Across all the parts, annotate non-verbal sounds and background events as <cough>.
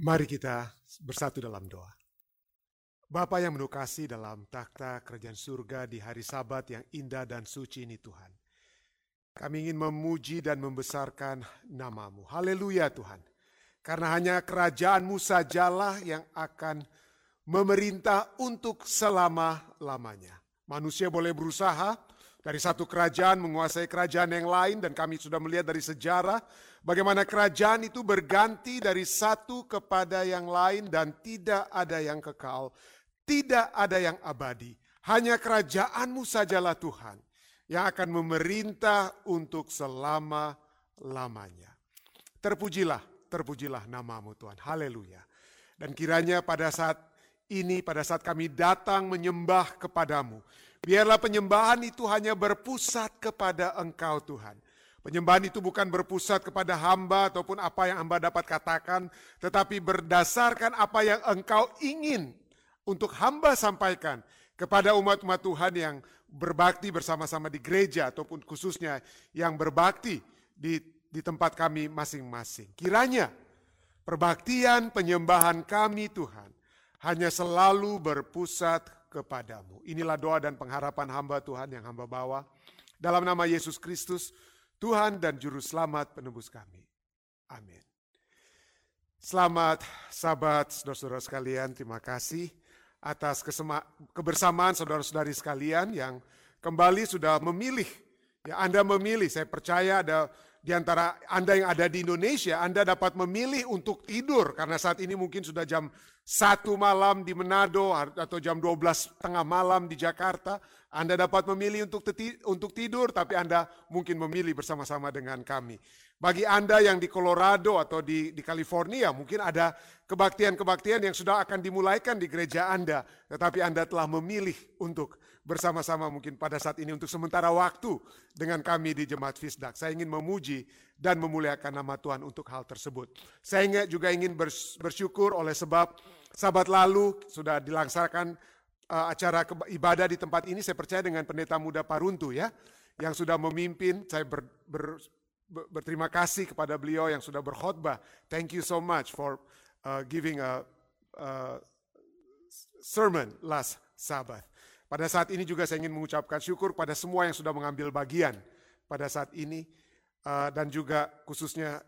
Mari kita bersatu dalam doa. Bapa yang menukasi dalam takhta kerajaan surga di hari sabat yang indah dan suci ini Tuhan. Kami ingin memuji dan membesarkan namamu. Haleluya Tuhan. Karena hanya kerajaanmu sajalah yang akan memerintah untuk selama-lamanya. Manusia boleh berusaha dari satu kerajaan menguasai kerajaan yang lain dan kami sudah melihat dari sejarah Bagaimana kerajaan itu berganti dari satu kepada yang lain dan tidak ada yang kekal, tidak ada yang abadi. Hanya kerajaanmu sajalah Tuhan yang akan memerintah untuk selama-lamanya. Terpujilah, terpujilah namamu Tuhan. Haleluya. Dan kiranya pada saat ini, pada saat kami datang menyembah kepadamu, biarlah penyembahan itu hanya berpusat kepada Engkau Tuhan Penyembahan itu bukan berpusat kepada hamba ataupun apa yang hamba dapat katakan, tetapi berdasarkan apa yang engkau ingin untuk hamba sampaikan kepada umat-umat Tuhan yang berbakti bersama-sama di gereja ataupun khususnya yang berbakti di, di tempat kami masing-masing. Kiranya perbaktian penyembahan kami Tuhan hanya selalu berpusat kepadamu. Inilah doa dan pengharapan hamba Tuhan yang hamba bawa. Dalam nama Yesus Kristus, Tuhan dan Juru Selamat penebus kami. Amin. Selamat sahabat, saudara-saudara sekalian, terima kasih atas kebersamaan saudara-saudari sekalian yang kembali sudah memilih. Ya, Anda memilih, saya percaya ada di antara Anda yang ada di Indonesia, Anda dapat memilih untuk tidur karena saat ini mungkin sudah jam satu malam di Manado atau jam 12 tengah malam di Jakarta. Anda dapat memilih untuk untuk tidur, tapi Anda mungkin memilih bersama-sama dengan kami. Bagi Anda yang di Colorado atau di, di California, mungkin ada kebaktian-kebaktian yang sudah akan dimulaikan di gereja Anda, tetapi Anda telah memilih untuk bersama-sama mungkin pada saat ini untuk sementara waktu dengan kami di Jemaat Fisdak. Saya ingin memuji dan memuliakan nama Tuhan untuk hal tersebut. Saya juga ingin bersyukur oleh sebab sabat lalu sudah dilaksanakan uh, acara ibadah di tempat ini saya percaya dengan pendeta muda Paruntu ya yang sudah memimpin saya ber, ber, ber, berterima kasih kepada beliau yang sudah berkhotbah thank you so much for uh, giving a, a sermon last Sabbath pada saat ini juga saya ingin mengucapkan syukur pada semua yang sudah mengambil bagian pada saat ini uh, dan juga khususnya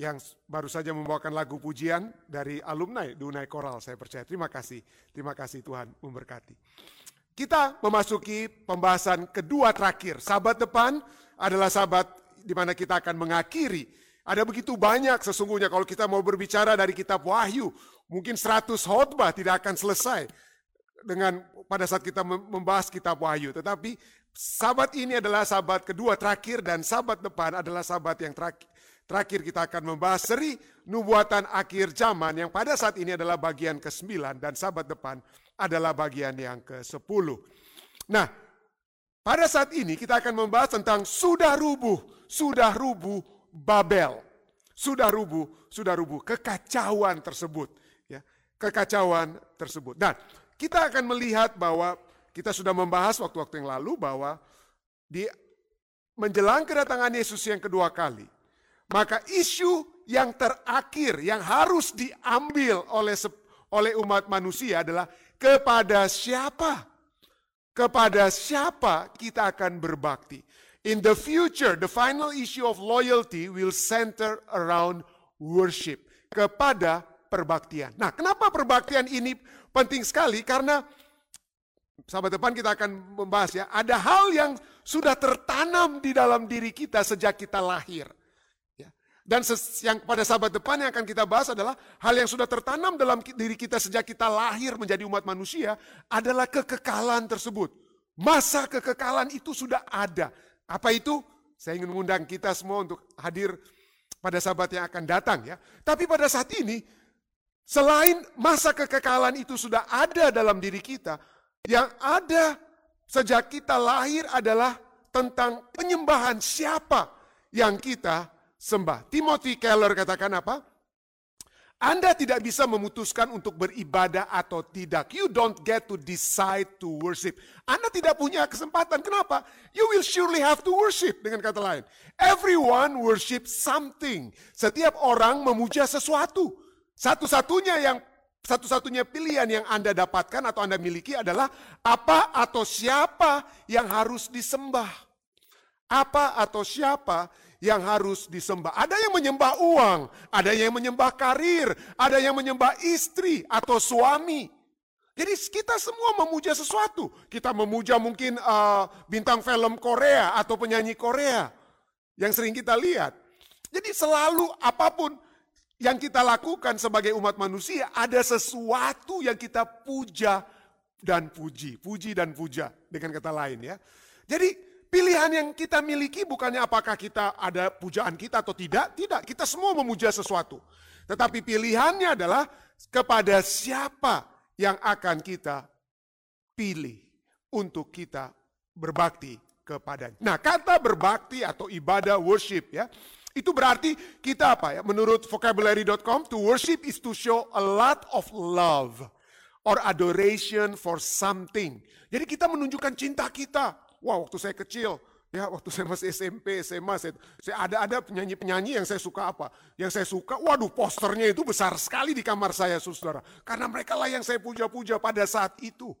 yang baru saja membawakan lagu pujian dari alumni Dunai Koral. Saya percaya. Terima kasih. Terima kasih Tuhan memberkati. Kita memasuki pembahasan kedua terakhir. Sabat depan adalah sabat di mana kita akan mengakhiri. Ada begitu banyak sesungguhnya kalau kita mau berbicara dari kitab Wahyu. Mungkin 100 khotbah tidak akan selesai dengan pada saat kita membahas kitab Wahyu. Tetapi sabat ini adalah sabat kedua terakhir dan sabat depan adalah sabat yang terakhir Terakhir kita akan membahas seri nubuatan akhir zaman yang pada saat ini adalah bagian ke-9 dan sabat depan adalah bagian yang ke-10. Nah, pada saat ini kita akan membahas tentang sudah rubuh, sudah rubuh Babel. Sudah rubuh, sudah rubuh kekacauan tersebut, ya. Kekacauan tersebut. Dan kita akan melihat bahwa kita sudah membahas waktu-waktu yang lalu bahwa di menjelang kedatangan Yesus yang kedua kali, maka isu yang terakhir yang harus diambil oleh oleh umat manusia adalah kepada siapa? Kepada siapa kita akan berbakti? In the future, the final issue of loyalty will center around worship. Kepada perbaktian. Nah, kenapa perbaktian ini penting sekali? Karena sahabat depan kita akan membahas ya, ada hal yang sudah tertanam di dalam diri kita sejak kita lahir. Dan yang pada sahabat depan yang akan kita bahas adalah hal yang sudah tertanam dalam diri kita sejak kita lahir menjadi umat manusia adalah kekekalan tersebut. Masa kekekalan itu sudah ada. Apa itu? Saya ingin mengundang kita semua untuk hadir pada sahabat yang akan datang ya. Tapi pada saat ini selain masa kekekalan itu sudah ada dalam diri kita, yang ada sejak kita lahir adalah tentang penyembahan siapa yang kita sembah. Timothy Keller katakan apa? Anda tidak bisa memutuskan untuk beribadah atau tidak. You don't get to decide to worship. Anda tidak punya kesempatan. Kenapa? You will surely have to worship. Dengan kata lain. Everyone worship something. Setiap orang memuja sesuatu. Satu-satunya yang satu-satunya pilihan yang Anda dapatkan atau Anda miliki adalah apa atau siapa yang harus disembah. Apa atau siapa yang harus disembah. Ada yang menyembah uang, ada yang menyembah karir, ada yang menyembah istri atau suami. Jadi kita semua memuja sesuatu. Kita memuja mungkin uh, bintang film Korea atau penyanyi Korea yang sering kita lihat. Jadi selalu apa pun yang kita lakukan sebagai umat manusia ada sesuatu yang kita puja dan puji, puji dan puja dengan kata lain ya. Jadi pilihan yang kita miliki bukannya apakah kita ada pujaan kita atau tidak, tidak, kita semua memuja sesuatu. Tetapi pilihannya adalah kepada siapa yang akan kita pilih untuk kita berbakti kepadanya. Nah, kata berbakti atau ibadah worship ya, itu berarti kita apa ya? Menurut vocabulary.com, to worship is to show a lot of love or adoration for something. Jadi kita menunjukkan cinta kita. Wah, waktu saya kecil, Ya waktu saya masih SMP, SMA, saya, saya ada ada penyanyi-penyanyi yang saya suka apa? Yang saya suka, waduh posternya itu besar sekali di kamar saya, saudara. Karena mereka lah yang saya puja-puja pada saat itu.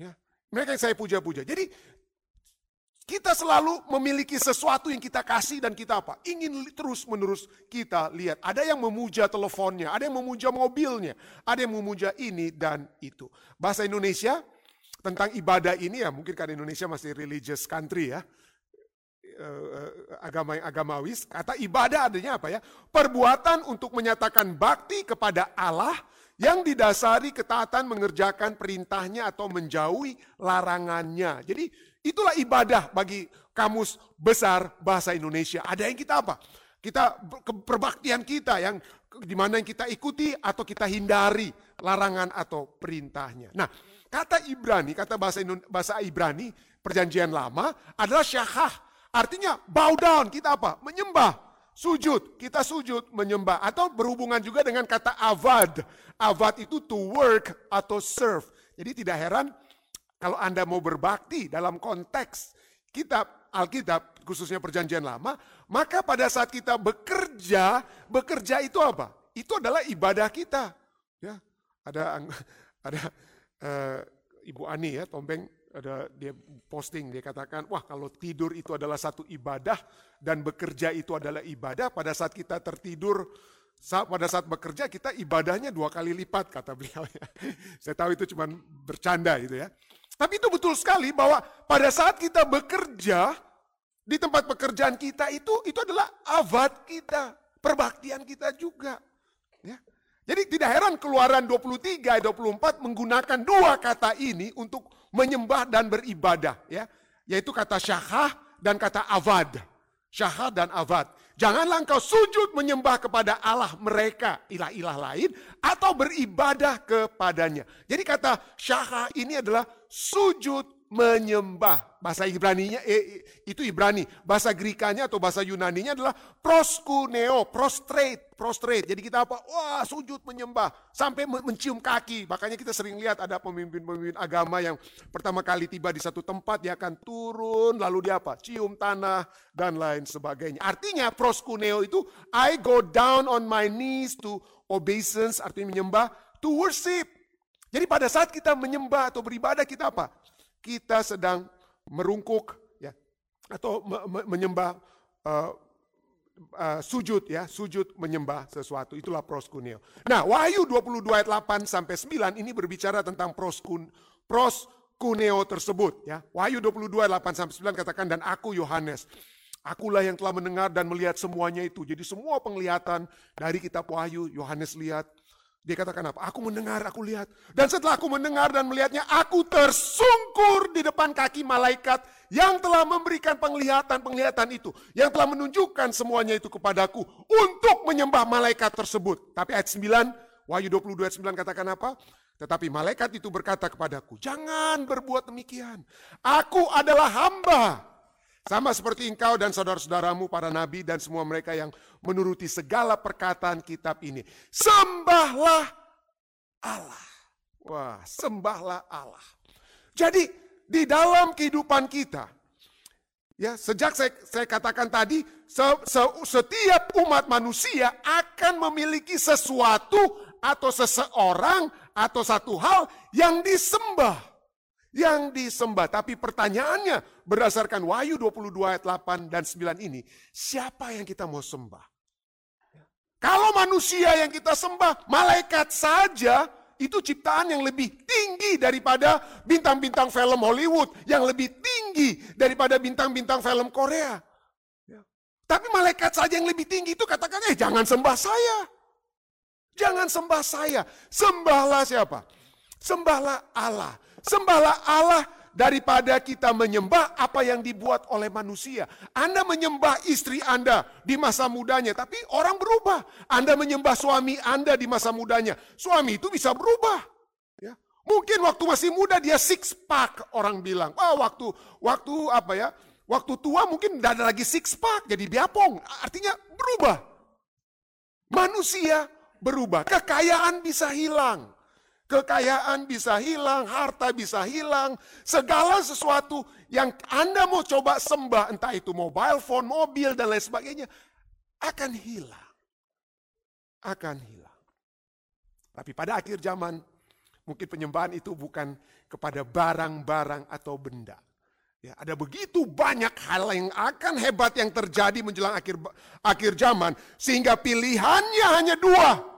Ya, mereka yang saya puja-puja. Jadi kita selalu memiliki sesuatu yang kita kasih dan kita apa? Ingin terus-menerus kita lihat. Ada yang memuja teleponnya, ada yang memuja mobilnya, ada yang memuja ini dan itu. Bahasa Indonesia tentang ibadah ini ya mungkin karena Indonesia masih religious country ya uh, agama yang agamawis, kata ibadah adanya apa ya? Perbuatan untuk menyatakan bakti kepada Allah yang didasari ketaatan mengerjakan perintahnya atau menjauhi larangannya. Jadi itulah ibadah bagi kamus besar bahasa Indonesia. Ada yang kita apa? Kita perbaktian kita yang di mana yang kita ikuti atau kita hindari larangan atau perintahnya. Nah, kata Ibrani, kata bahasa bahasa Ibrani perjanjian lama adalah syahah Artinya bow down, kita apa? Menyembah. Sujud, kita sujud, menyembah. Atau berhubungan juga dengan kata avad. Avad itu to work atau serve. Jadi tidak heran kalau Anda mau berbakti dalam konteks kitab Alkitab, khususnya perjanjian lama, maka pada saat kita bekerja, bekerja itu apa? Itu adalah ibadah kita. Ya, ada <laughs> ada uh, Ibu Ani ya, Tombeng ada dia posting dia katakan wah kalau tidur itu adalah satu ibadah dan bekerja itu adalah ibadah pada saat kita tertidur saat, pada saat bekerja kita ibadahnya dua kali lipat kata beliau ya. <laughs> Saya tahu itu cuma bercanda itu ya. Tapi itu betul sekali bahwa pada saat kita bekerja di tempat pekerjaan kita itu itu adalah avad kita, perbaktian kita juga. Ya. Jadi tidak heran keluaran 23 ayat 24 menggunakan dua kata ini untuk menyembah dan beribadah ya yaitu kata syahah dan kata avad syahah dan avad janganlah engkau sujud menyembah kepada Allah mereka ilah-ilah lain atau beribadah kepadanya. Jadi kata syahah ini adalah sujud menyembah. Bahasa Ibrani-nya eh, itu Ibrani. Bahasa Grikanya atau bahasa Yunani-nya adalah proskuneo, prostrate, prostrate. Jadi kita apa? Wah, sujud menyembah sampai mencium kaki. Makanya kita sering lihat ada pemimpin-pemimpin agama yang pertama kali tiba di satu tempat dia akan turun lalu dia apa? Cium tanah dan lain sebagainya. Artinya proskuneo itu I go down on my knees to obeisance artinya menyembah to worship. Jadi pada saat kita menyembah atau beribadah kita apa? Kita sedang merungkuk ya atau me me menyembah uh, uh, sujud ya, sujud menyembah sesuatu. Itulah proskuneo. Nah, Wahyu 22 ayat 8 sampai 9 ini berbicara tentang proskun proskuneo tersebut ya. Wahyu 22 ayat 8 sampai 9 katakan dan aku Yohanes Akulah yang telah mendengar dan melihat semuanya itu. Jadi semua penglihatan dari kitab Wahyu Yohanes lihat, dia katakan apa? Aku mendengar, aku lihat. Dan setelah aku mendengar dan melihatnya, aku tersungkur di depan kaki malaikat yang telah memberikan penglihatan-penglihatan itu. Yang telah menunjukkan semuanya itu kepadaku untuk menyembah malaikat tersebut. Tapi ayat 9, Wahyu 22 ayat 9 katakan apa? Tetapi malaikat itu berkata kepadaku, jangan berbuat demikian. Aku adalah hamba sama seperti engkau dan saudara-saudaramu para nabi dan semua mereka yang menuruti segala perkataan kitab ini. Sembahlah Allah. Wah, sembahlah Allah. Jadi di dalam kehidupan kita, Ya, sejak saya, saya katakan tadi, se, se, setiap umat manusia akan memiliki sesuatu atau seseorang atau satu hal yang disembah. Yang disembah. Tapi pertanyaannya berdasarkan Wahyu 22 ayat 8 dan 9 ini, siapa yang kita mau sembah? Kalau manusia yang kita sembah, malaikat saja, itu ciptaan yang lebih tinggi daripada bintang-bintang film Hollywood, yang lebih tinggi daripada bintang-bintang film Korea. Ya. Tapi malaikat saja yang lebih tinggi itu katakan, eh jangan sembah saya. Jangan sembah saya. Sembahlah siapa? Sembahlah Allah. Sembahlah Allah daripada kita menyembah apa yang dibuat oleh manusia. Anda menyembah istri Anda di masa mudanya, tapi orang berubah. Anda menyembah suami Anda di masa mudanya, suami itu bisa berubah. Ya. Mungkin waktu masih muda dia six pack orang bilang. Oh, waktu waktu apa ya? Waktu tua mungkin tidak ada lagi six pack jadi biapong. Artinya berubah. Manusia berubah, kekayaan bisa hilang. Kekayaan bisa hilang, harta bisa hilang, segala sesuatu yang Anda mau coba sembah, entah itu mobile phone, mobil, dan lain sebagainya, akan hilang. Akan hilang. Tapi pada akhir zaman, mungkin penyembahan itu bukan kepada barang-barang atau benda. Ya, ada begitu banyak hal yang akan hebat yang terjadi menjelang akhir akhir zaman sehingga pilihannya hanya dua.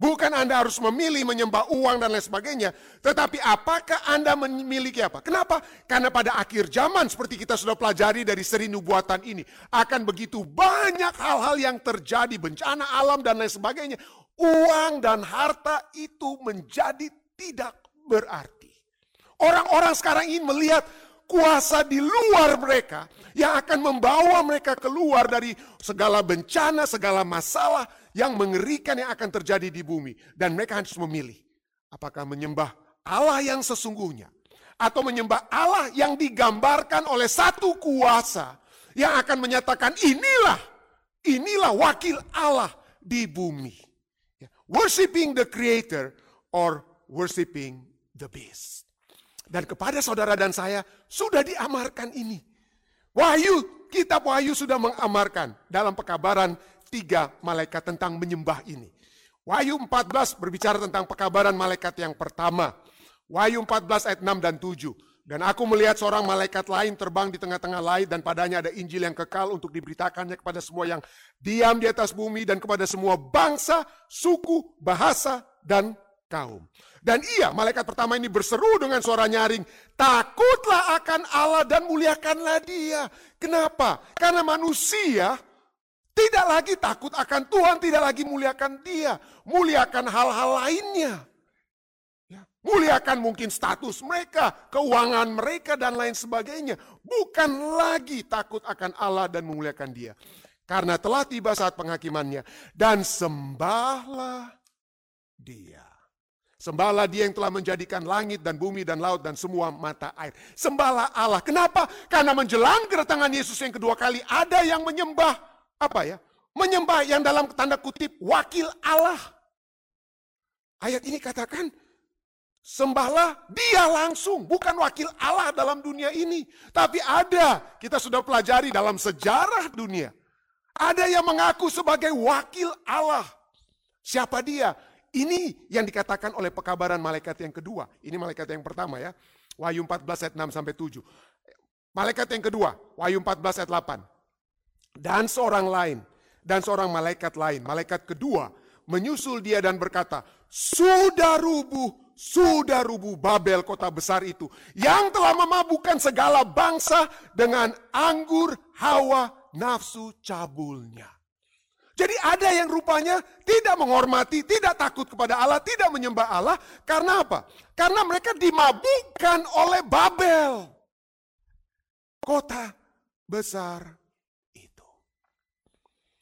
Bukan Anda harus memilih menyembah uang dan lain sebagainya. Tetapi apakah Anda memiliki apa? Kenapa? Karena pada akhir zaman seperti kita sudah pelajari dari seri nubuatan ini. Akan begitu banyak hal-hal yang terjadi. Bencana alam dan lain sebagainya. Uang dan harta itu menjadi tidak berarti. Orang-orang sekarang ingin melihat kuasa di luar mereka yang akan membawa mereka keluar dari segala bencana, segala masalah yang mengerikan yang akan terjadi di bumi. Dan mereka harus memilih. Apakah menyembah Allah yang sesungguhnya. Atau menyembah Allah yang digambarkan oleh satu kuasa. Yang akan menyatakan inilah, inilah wakil Allah di bumi. Ya, worshipping the creator or worshipping the beast. Dan kepada saudara dan saya sudah diamarkan ini. Wahyu, kitab Wahyu sudah mengamarkan dalam pekabaran tiga malaikat tentang menyembah ini. Wahyu 14 berbicara tentang pekabaran malaikat yang pertama. Wahyu 14 ayat 6 dan 7. Dan aku melihat seorang malaikat lain terbang di tengah-tengah laut dan padanya ada Injil yang kekal untuk diberitakannya kepada semua yang diam di atas bumi dan kepada semua bangsa, suku, bahasa, dan kaum. Dan ia, malaikat pertama ini berseru dengan suara nyaring, takutlah akan Allah dan muliakanlah dia. Kenapa? Karena manusia tidak lagi takut akan Tuhan, tidak lagi muliakan dia. Muliakan hal-hal lainnya. Ya, muliakan mungkin status mereka, keuangan mereka, dan lain sebagainya. Bukan lagi takut akan Allah dan memuliakan dia. Karena telah tiba saat penghakimannya. Dan sembahlah dia. Sembahlah dia yang telah menjadikan langit dan bumi dan laut dan semua mata air. Sembahlah Allah. Kenapa? Karena menjelang kedatangan Yesus yang kedua kali ada yang menyembah apa ya? Menyembah yang dalam tanda kutip wakil Allah. Ayat ini katakan sembahlah dia langsung, bukan wakil Allah dalam dunia ini. Tapi ada, kita sudah pelajari dalam sejarah dunia. Ada yang mengaku sebagai wakil Allah. Siapa dia? Ini yang dikatakan oleh pekabaran malaikat yang kedua. Ini malaikat yang pertama ya. Wahyu 14 ayat 6 sampai 7. Malaikat yang kedua, Wahyu 14 ayat 8 dan seorang lain dan seorang malaikat lain, malaikat kedua menyusul dia dan berkata, "Sudah rubuh, sudah rubuh Babel kota besar itu yang telah memabukkan segala bangsa dengan anggur hawa nafsu cabulnya." Jadi ada yang rupanya tidak menghormati, tidak takut kepada Allah, tidak menyembah Allah. Karena apa? Karena mereka dimabukkan oleh Babel. Kota besar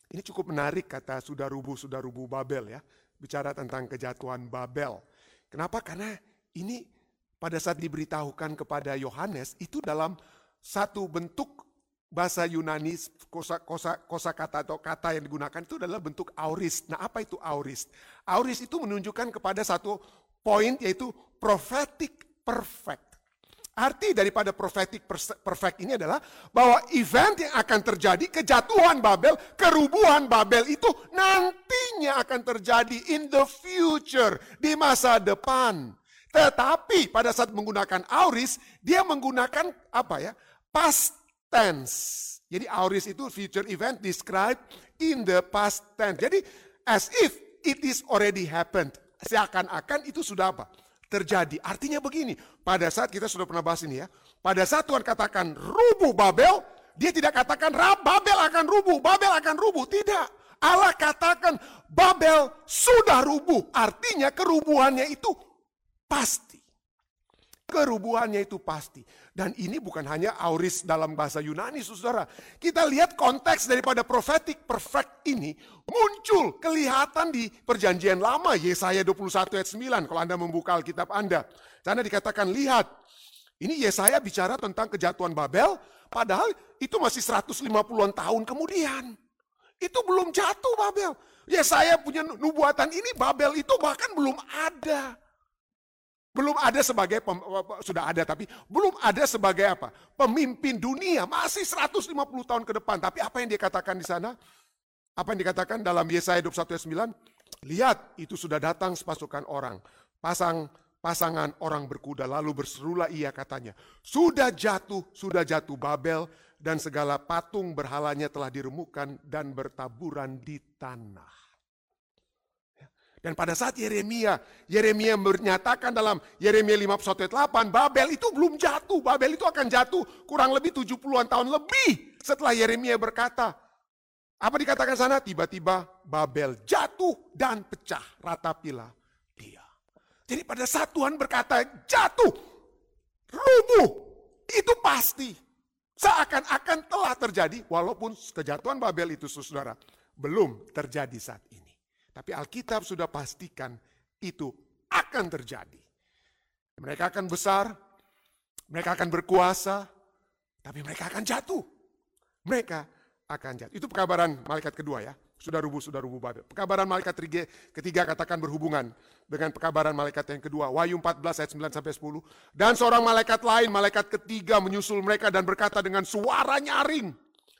ini cukup menarik kata sudah rubuh, sudah rubuh Babel ya. Bicara tentang kejatuhan Babel. Kenapa? Karena ini pada saat diberitahukan kepada Yohanes itu dalam satu bentuk bahasa Yunani kosa, kosa, kosa kata atau kata yang digunakan itu adalah bentuk auris. Nah apa itu auris? Auris itu menunjukkan kepada satu poin yaitu prophetic perfect. Arti daripada prophetic perfect ini adalah bahwa event yang akan terjadi, kejatuhan Babel, kerubuhan Babel itu nantinya akan terjadi in the future, di masa depan. Tetapi pada saat menggunakan auris, dia menggunakan apa ya? Past tense. Jadi auris itu future event described in the past tense. Jadi as if it is already happened. Seakan-akan itu sudah apa? Terjadi. Artinya begini, pada saat kita sudah pernah bahas ini ya, pada saat Tuhan katakan rubuh Babel, dia tidak katakan Babel akan rubuh, Babel akan rubuh, tidak. Allah katakan Babel sudah rubuh, artinya kerubuhannya itu pasti. Kerubuhannya itu pasti. Dan ini bukan hanya auris dalam bahasa Yunani, saudara. Kita lihat konteks daripada prophetic perfect ini muncul, kelihatan di perjanjian lama, Yesaya 21 ayat 9, kalau Anda membuka Alkitab Anda. Sana dikatakan, lihat, ini Yesaya bicara tentang kejatuhan Babel, padahal itu masih 150-an tahun kemudian. Itu belum jatuh Babel. Yesaya punya nubuatan ini, Babel itu bahkan belum ada. Belum ada sebagai, sudah ada tapi belum ada sebagai apa? Pemimpin dunia, masih 150 tahun ke depan. Tapi apa yang dia katakan di sana? Apa yang dikatakan dalam Yesaya 21 ayat 9? Lihat, itu sudah datang sepasukan orang. Pasang pasangan orang berkuda lalu berserulah ia katanya. Sudah jatuh, sudah jatuh Babel dan segala patung berhalanya telah diremukkan dan bertaburan di tanah. Dan pada saat Yeremia, Yeremia menyatakan dalam Yeremia 51 ayat 8, Babel itu belum jatuh. Babel itu akan jatuh kurang lebih 70-an tahun lebih setelah Yeremia berkata. Apa dikatakan sana? Tiba-tiba Babel jatuh dan pecah. Ratapilah dia. Jadi pada saat Tuhan berkata jatuh, rubuh, itu pasti. Seakan-akan telah terjadi, walaupun kejatuhan Babel itu saudara, belum terjadi saat ini. Tapi Alkitab sudah pastikan itu akan terjadi. Mereka akan besar, mereka akan berkuasa, tapi mereka akan jatuh. Mereka akan jatuh. Itu pekabaran malaikat kedua ya. Sudah rubuh, sudah rubuh Babel. Pekabaran malaikat ketiga katakan berhubungan dengan pekabaran malaikat yang kedua. Wahyu 14 ayat 9 sampai 10. Dan seorang malaikat lain, malaikat ketiga menyusul mereka dan berkata dengan suara nyaring.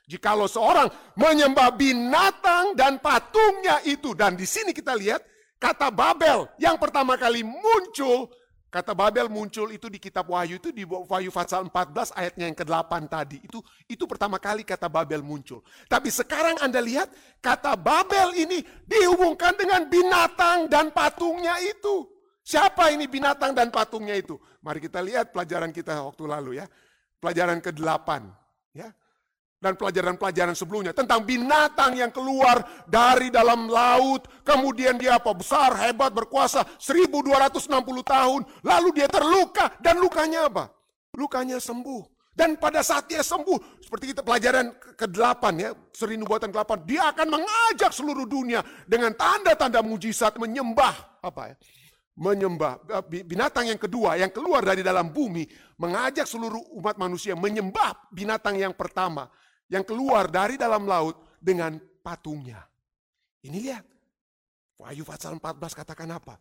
Jikalau seorang menyembah binatang dan patungnya itu. Dan di sini kita lihat kata Babel yang pertama kali muncul. Kata Babel muncul itu di kitab Wahyu itu di Wahyu pasal 14 ayatnya yang ke-8 tadi. Itu itu pertama kali kata Babel muncul. Tapi sekarang Anda lihat kata Babel ini dihubungkan dengan binatang dan patungnya itu. Siapa ini binatang dan patungnya itu? Mari kita lihat pelajaran kita waktu lalu ya. Pelajaran ke-8 ya dan pelajaran-pelajaran sebelumnya tentang binatang yang keluar dari dalam laut, kemudian dia apa? Besar, hebat, berkuasa 1260 tahun, lalu dia terluka dan lukanya apa? Lukanya sembuh. Dan pada saat dia sembuh, seperti kita pelajaran ke-8 ya, seri nubuatan ke-8, dia akan mengajak seluruh dunia dengan tanda-tanda mujizat menyembah apa ya? menyembah eh, binatang yang kedua yang keluar dari dalam bumi mengajak seluruh umat manusia menyembah binatang yang pertama yang keluar dari dalam laut dengan patungnya. Ini lihat. Wahyu pasal 14 katakan apa?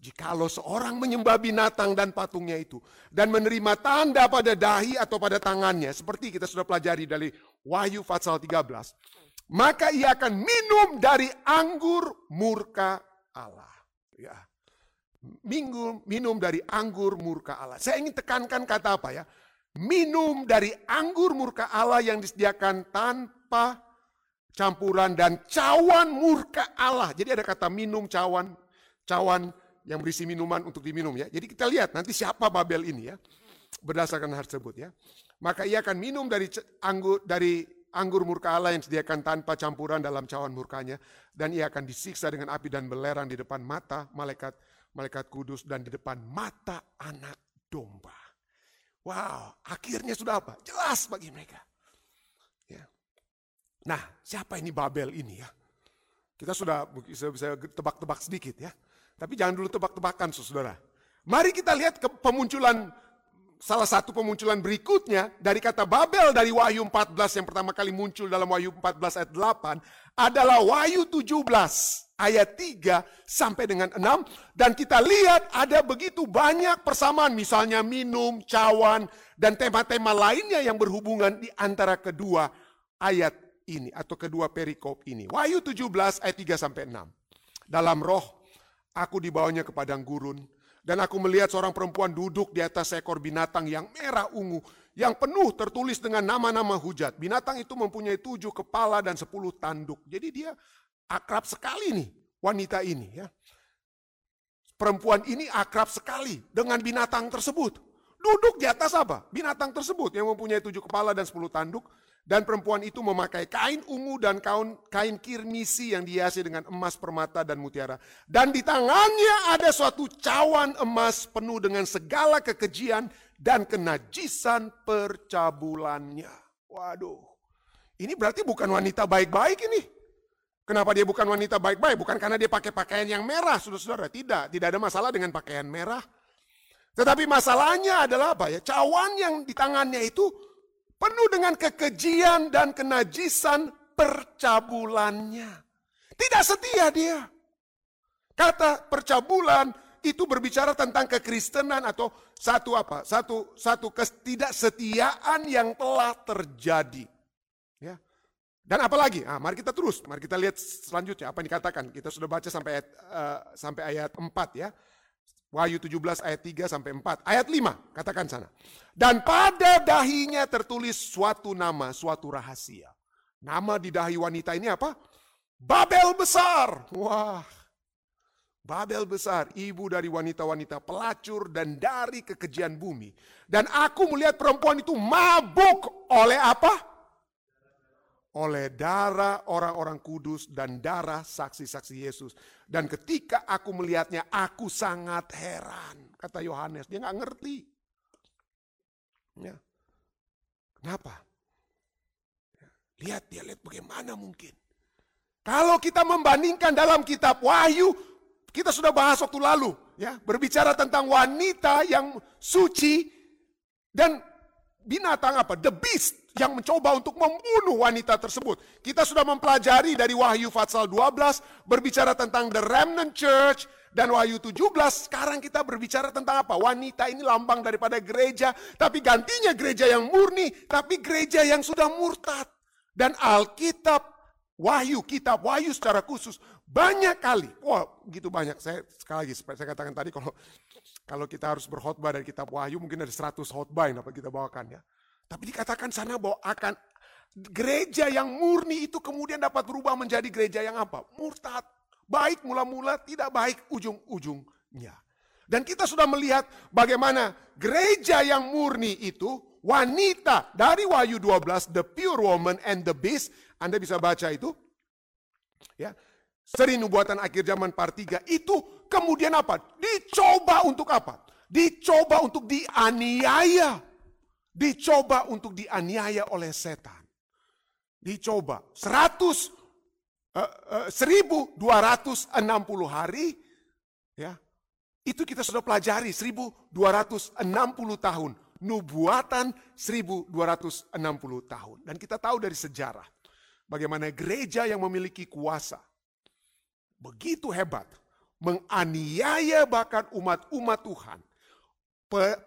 Jikalau seorang menyembah binatang dan patungnya itu dan menerima tanda pada dahi atau pada tangannya seperti kita sudah pelajari dari Wahyu pasal 13, maka ia akan minum dari anggur murka Allah. Ya. Minum, minum dari anggur murka Allah. Saya ingin tekankan kata apa ya? Minum dari anggur murka Allah yang disediakan tanpa campuran dan cawan murka Allah. Jadi ada kata minum cawan, cawan yang berisi minuman untuk diminum ya. Jadi kita lihat nanti siapa Babel ini ya. Berdasarkan hal tersebut ya. Maka ia akan minum dari anggur dari anggur murka Allah yang disediakan tanpa campuran dalam cawan murkanya dan ia akan disiksa dengan api dan belerang di depan mata malaikat malaikat kudus dan di depan mata anak domba. Wow, akhirnya sudah apa? Jelas bagi mereka. Ya. Nah, siapa ini Babel ini ya? Kita sudah bisa, bisa tebak-tebak sedikit ya. Tapi jangan dulu tebak-tebakan saudara. Mari kita lihat ke pemunculan salah satu pemunculan berikutnya dari kata Babel dari Wahyu 14 yang pertama kali muncul dalam Wahyu 14 ayat 8 adalah Wahyu 17 ayat 3 sampai dengan 6 dan kita lihat ada begitu banyak persamaan misalnya minum, cawan dan tema-tema lainnya yang berhubungan di antara kedua ayat ini atau kedua perikop ini. Wahyu 17 ayat 3 sampai 6. Dalam roh aku dibawanya ke padang gurun dan aku melihat seorang perempuan duduk di atas seekor binatang yang merah ungu yang penuh tertulis dengan nama-nama hujat. Binatang itu mempunyai tujuh kepala dan sepuluh tanduk. Jadi dia akrab sekali nih wanita ini ya. Perempuan ini akrab sekali dengan binatang tersebut. Duduk di atas apa? Binatang tersebut yang mempunyai tujuh kepala dan sepuluh tanduk. Dan perempuan itu memakai kain ungu dan kain, kain kirmisi yang dihiasi dengan emas, permata, dan mutiara. Dan di tangannya ada suatu cawan emas penuh dengan segala kekejian dan kenajisan percabulannya. Waduh, ini berarti bukan wanita baik-baik ini. Kenapa dia bukan wanita baik-baik? Bukan karena dia pakai pakaian yang merah, saudara-saudara. Tidak, tidak ada masalah dengan pakaian merah. Tetapi masalahnya adalah apa ya? Cawan yang di tangannya itu penuh dengan kekejian dan kenajisan percabulannya. Tidak setia dia. Kata percabulan itu berbicara tentang kekristenan atau satu apa? Satu satu ketidaksetiaan yang telah terjadi. Dan apalagi? Ah, mari kita terus, mari kita lihat selanjutnya apa yang dikatakan. Kita sudah baca sampai ayat, uh, sampai ayat 4 ya. Wahyu 17 ayat 3 sampai 4. Ayat 5, katakan sana. Dan pada dahinya tertulis suatu nama, suatu rahasia. Nama di dahi wanita ini apa? Babel besar. Wah, Babel besar, ibu dari wanita-wanita pelacur dan dari kekejian bumi. Dan aku melihat perempuan itu mabuk oleh apa? Oleh darah orang-orang kudus dan darah saksi-saksi Yesus. Dan ketika aku melihatnya, aku sangat heran. Kata Yohanes, dia nggak ngerti. Ya. Kenapa? Lihat, dia lihat bagaimana mungkin. Kalau kita membandingkan dalam kitab Wahyu, kita sudah bahas waktu lalu, ya, berbicara tentang wanita yang suci dan binatang apa? The beast yang mencoba untuk membunuh wanita tersebut. Kita sudah mempelajari dari Wahyu pasal 12 berbicara tentang the remnant church dan Wahyu 17 sekarang kita berbicara tentang apa? Wanita ini lambang daripada gereja, tapi gantinya gereja yang murni, tapi gereja yang sudah murtad. Dan Alkitab Wahyu, kitab Wahyu secara khusus banyak kali. Wah, gitu banyak. Saya sekali lagi saya katakan tadi kalau kalau kita harus berkhotbah dari kitab Wahyu mungkin ada 100 khotbah yang dapat kita bawakan ya. Tapi dikatakan sana bahwa akan gereja yang murni itu kemudian dapat berubah menjadi gereja yang apa? Murtad. Baik mula-mula, tidak baik ujung-ujungnya. Dan kita sudah melihat bagaimana gereja yang murni itu wanita dari Wahyu 12, the pure woman and the beast anda bisa baca itu. Ya. Seri nubuatan akhir zaman part 3 itu kemudian apa? Dicoba untuk apa? Dicoba untuk dianiaya. Dicoba untuk dianiaya oleh setan. Dicoba 100 uh, uh, 1260 hari ya. Itu kita sudah pelajari 1260 tahun. Nubuatan 1260 tahun. Dan kita tahu dari sejarah Bagaimana gereja yang memiliki kuasa begitu hebat menganiaya bahkan umat-umat Tuhan.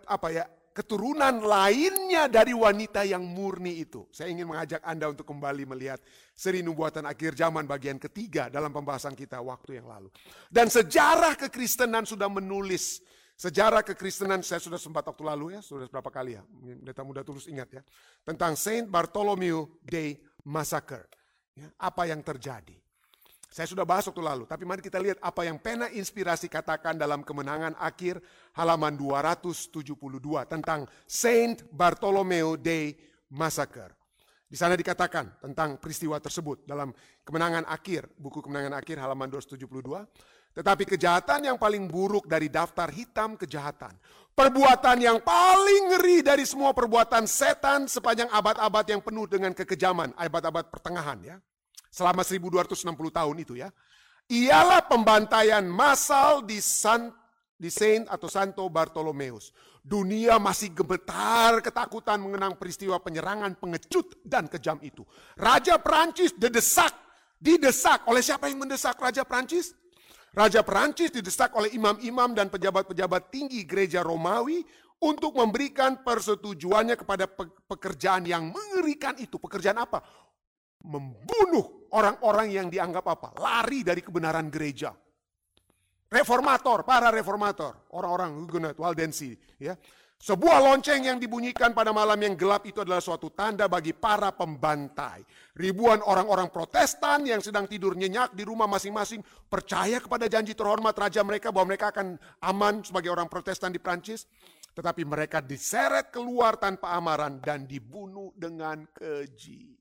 Apa ya keturunan lainnya dari wanita yang murni itu. Saya ingin mengajak Anda untuk kembali melihat seri nubuatan akhir zaman bagian ketiga dalam pembahasan kita waktu yang lalu. Dan sejarah kekristenan sudah menulis Sejarah kekristenan saya sudah sempat waktu lalu ya, sudah berapa kali ya, Data muda tulus ingat ya. Tentang Saint Bartholomew Day Massacre. Ya, apa yang terjadi. Saya sudah bahas waktu lalu, tapi mari kita lihat apa yang pena inspirasi katakan dalam kemenangan akhir halaman 272 tentang Saint Bartholomew Day Massacre. Di sana dikatakan tentang peristiwa tersebut dalam kemenangan akhir, buku kemenangan akhir halaman 272. Tetapi kejahatan yang paling buruk dari daftar hitam kejahatan. Perbuatan yang paling ngeri dari semua perbuatan setan sepanjang abad-abad yang penuh dengan kekejaman. Abad-abad pertengahan ya. Selama 1260 tahun itu ya. Ialah pembantaian massal di San di Saint atau Santo Bartolomeus. Dunia masih gemetar ketakutan mengenang peristiwa penyerangan pengecut dan kejam itu. Raja Perancis dedesak didesak oleh siapa yang mendesak Raja Prancis? Raja Perancis didesak oleh imam-imam dan pejabat-pejabat tinggi gereja Romawi untuk memberikan persetujuannya kepada pekerjaan yang mengerikan itu. Pekerjaan apa? Membunuh orang-orang yang dianggap apa? Lari dari kebenaran gereja. Reformator, para reformator, orang-orang Huguenot, Waldensi, ya. Sebuah lonceng yang dibunyikan pada malam yang gelap itu adalah suatu tanda bagi para pembantai. Ribuan orang-orang protestan yang sedang tidur nyenyak di rumah masing-masing percaya kepada janji terhormat raja mereka bahwa mereka akan aman sebagai orang protestan di Prancis. Tetapi mereka diseret keluar tanpa amaran dan dibunuh dengan keji.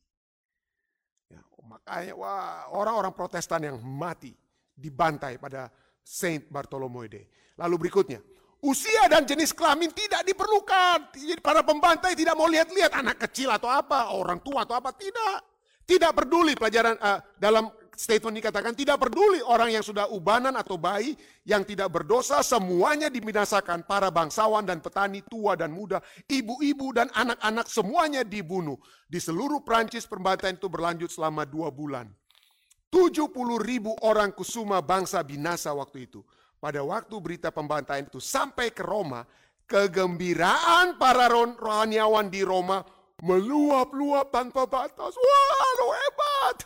Ya, makanya wah, orang-orang protestan yang mati dibantai pada Saint Bartholomew Day. Lalu berikutnya, Usia dan jenis kelamin tidak diperlukan. Para pembantai tidak mau lihat-lihat anak kecil atau apa, orang tua atau apa, tidak. Tidak peduli pelajaran uh, dalam statement dikatakan tidak peduli orang yang sudah ubanan atau bayi yang tidak berdosa semuanya dibinasakan para bangsawan dan petani tua dan muda ibu-ibu dan anak-anak semuanya dibunuh di seluruh Prancis pembantaian itu berlanjut selama dua bulan 70 ribu orang kusuma bangsa binasa waktu itu pada waktu berita pembantaian itu sampai ke Roma, kegembiraan para rohaniawan di Roma meluap-luap tanpa batas. Wah, lo hebat.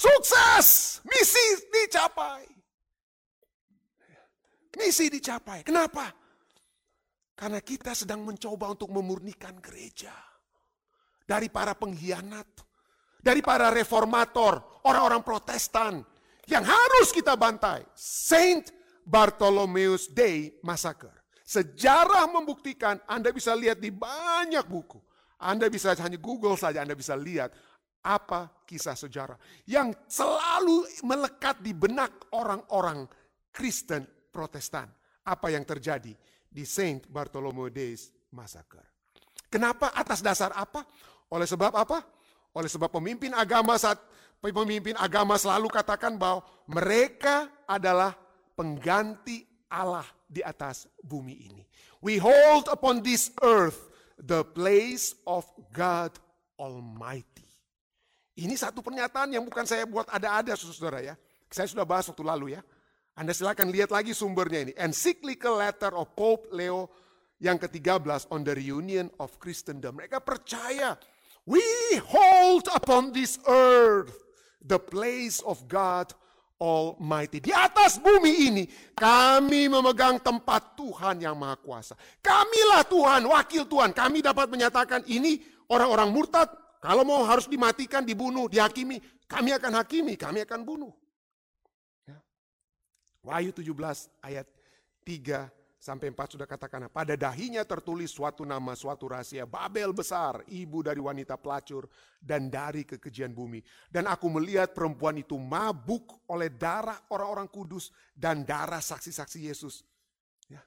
Sukses, misi dicapai. Misi dicapai. Kenapa? Karena kita sedang mencoba untuk memurnikan gereja. Dari para pengkhianat, dari para reformator, orang-orang protestan, yang harus kita bantai. Saint Bartholomeus Day Massacre. Sejarah membuktikan Anda bisa lihat di banyak buku. Anda bisa hanya Google saja Anda bisa lihat apa kisah sejarah yang selalu melekat di benak orang-orang Kristen Protestan. Apa yang terjadi di Saint Bartholomew Days Massacre. Kenapa? Atas dasar apa? Oleh sebab apa? Oleh sebab pemimpin agama saat pemimpin agama selalu katakan bahwa mereka adalah pengganti Allah di atas bumi ini. We hold upon this earth the place of God Almighty. Ini satu pernyataan yang bukan saya buat ada-ada saudara ya. Saya sudah bahas waktu lalu ya. Anda silakan lihat lagi sumbernya ini. Encyclical letter of Pope Leo yang ke-13 on the reunion of Christendom. Mereka percaya we hold upon this earth the place of God Almighty. Di atas bumi ini kami memegang tempat Tuhan yang Maha Kuasa. Kamilah Tuhan, wakil Tuhan. Kami dapat menyatakan ini orang-orang murtad. Kalau mau harus dimatikan, dibunuh, dihakimi. Kami akan hakimi, kami akan bunuh. Ya. Wahyu 17 ayat 3 sampai 4 sudah katakan, pada dahinya tertulis suatu nama, suatu rahasia, Babel besar, ibu dari wanita pelacur, dan dari kekejian bumi. Dan aku melihat perempuan itu mabuk oleh darah orang-orang kudus dan darah saksi-saksi Yesus. Ya.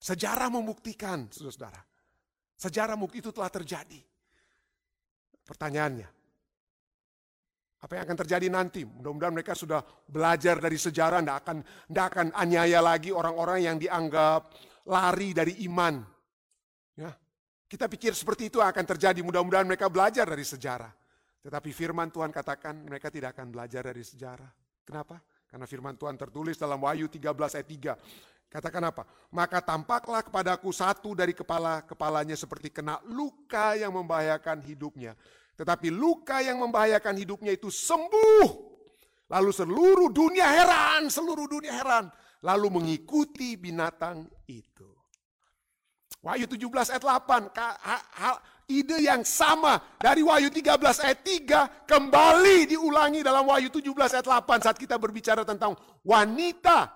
Sejarah membuktikan, saudara-saudara. Sejarah itu telah terjadi. Pertanyaannya, apa yang akan terjadi nanti? Mudah-mudahan mereka sudah belajar dari sejarah, tidak akan, tidak akan aniaya lagi orang-orang yang dianggap lari dari iman. Ya. Kita pikir seperti itu akan terjadi, mudah-mudahan mereka belajar dari sejarah. Tetapi firman Tuhan katakan mereka tidak akan belajar dari sejarah. Kenapa? Karena firman Tuhan tertulis dalam Wahyu 13 ayat 3. Katakan apa? Maka tampaklah kepadaku satu dari kepala-kepalanya seperti kena luka yang membahayakan hidupnya. Tetapi luka yang membahayakan hidupnya itu sembuh. Lalu seluruh dunia heran, seluruh dunia heran. Lalu mengikuti binatang itu. Wahyu 17 ayat 8, ide yang sama dari Wahyu 13 ayat 3 kembali diulangi dalam Wahyu 17 ayat 8 saat kita berbicara tentang wanita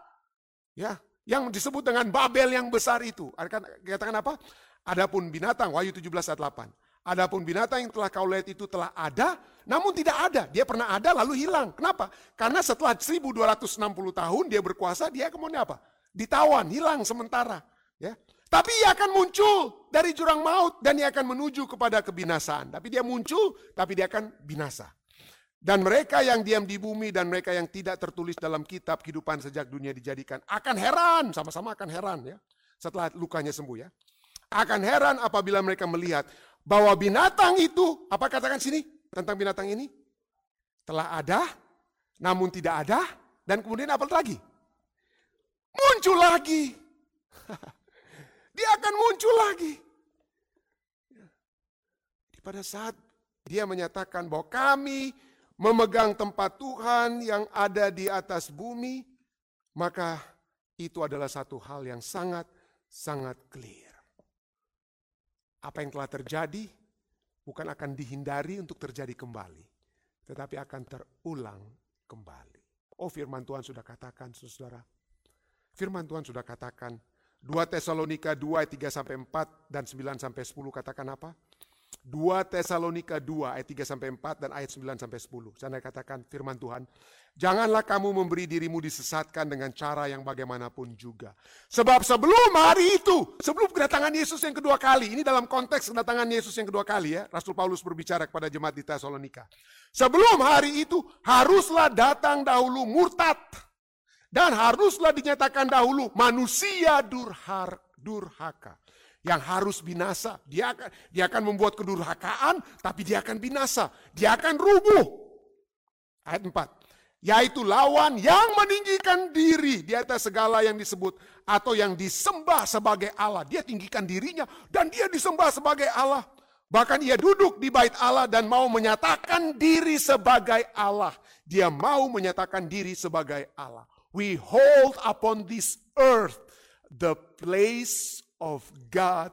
ya yang disebut dengan Babel yang besar itu. Katakan apa? Adapun binatang Wahyu 17 ayat 8. Adapun binatang yang telah kau lihat itu telah ada, namun tidak ada. Dia pernah ada lalu hilang. Kenapa? Karena setelah 1260 tahun dia berkuasa, dia kemudian apa? Ditawan, hilang sementara. Ya. Tapi ia akan muncul dari jurang maut dan ia akan menuju kepada kebinasaan. Tapi dia muncul, tapi dia akan binasa. Dan mereka yang diam di bumi dan mereka yang tidak tertulis dalam kitab kehidupan sejak dunia dijadikan akan heran, sama-sama akan heran ya. Setelah lukanya sembuh ya. Akan heran apabila mereka melihat bahwa binatang itu, apa katakan sini tentang binatang ini? Telah ada, namun tidak ada, dan kemudian apa lagi? Muncul lagi. <laughs> dia akan muncul lagi. Pada saat dia menyatakan bahwa kami memegang tempat Tuhan yang ada di atas bumi, maka itu adalah satu hal yang sangat-sangat clear. Apa yang telah terjadi bukan akan dihindari untuk terjadi kembali, tetapi akan terulang kembali. Oh firman Tuhan sudah katakan saudara. Firman Tuhan sudah katakan 2 Tesalonika 2 ayat 3 sampai 4 dan 9 sampai 10 katakan apa? 2 Tesalonika 2 ayat 3 sampai 4 dan ayat 9 sampai 10. Saya katakan firman Tuhan, Janganlah kamu memberi dirimu disesatkan dengan cara yang bagaimanapun juga. Sebab sebelum hari itu, sebelum kedatangan Yesus yang kedua kali, ini dalam konteks kedatangan Yesus yang kedua kali ya, Rasul Paulus berbicara kepada jemaat di Tesalonika. Sebelum hari itu, haruslah datang dahulu murtad. Dan haruslah dinyatakan dahulu manusia durhar, durhaka yang harus binasa. Dia akan dia akan membuat kedurhakaan, tapi dia akan binasa. Dia akan rubuh. Ayat 4 yaitu lawan yang meninggikan diri di atas segala yang disebut atau yang disembah sebagai Allah. Dia tinggikan dirinya dan dia disembah sebagai Allah. Bahkan ia duduk di bait Allah dan mau menyatakan diri sebagai Allah. Dia mau menyatakan diri sebagai Allah. We hold upon this earth the place of God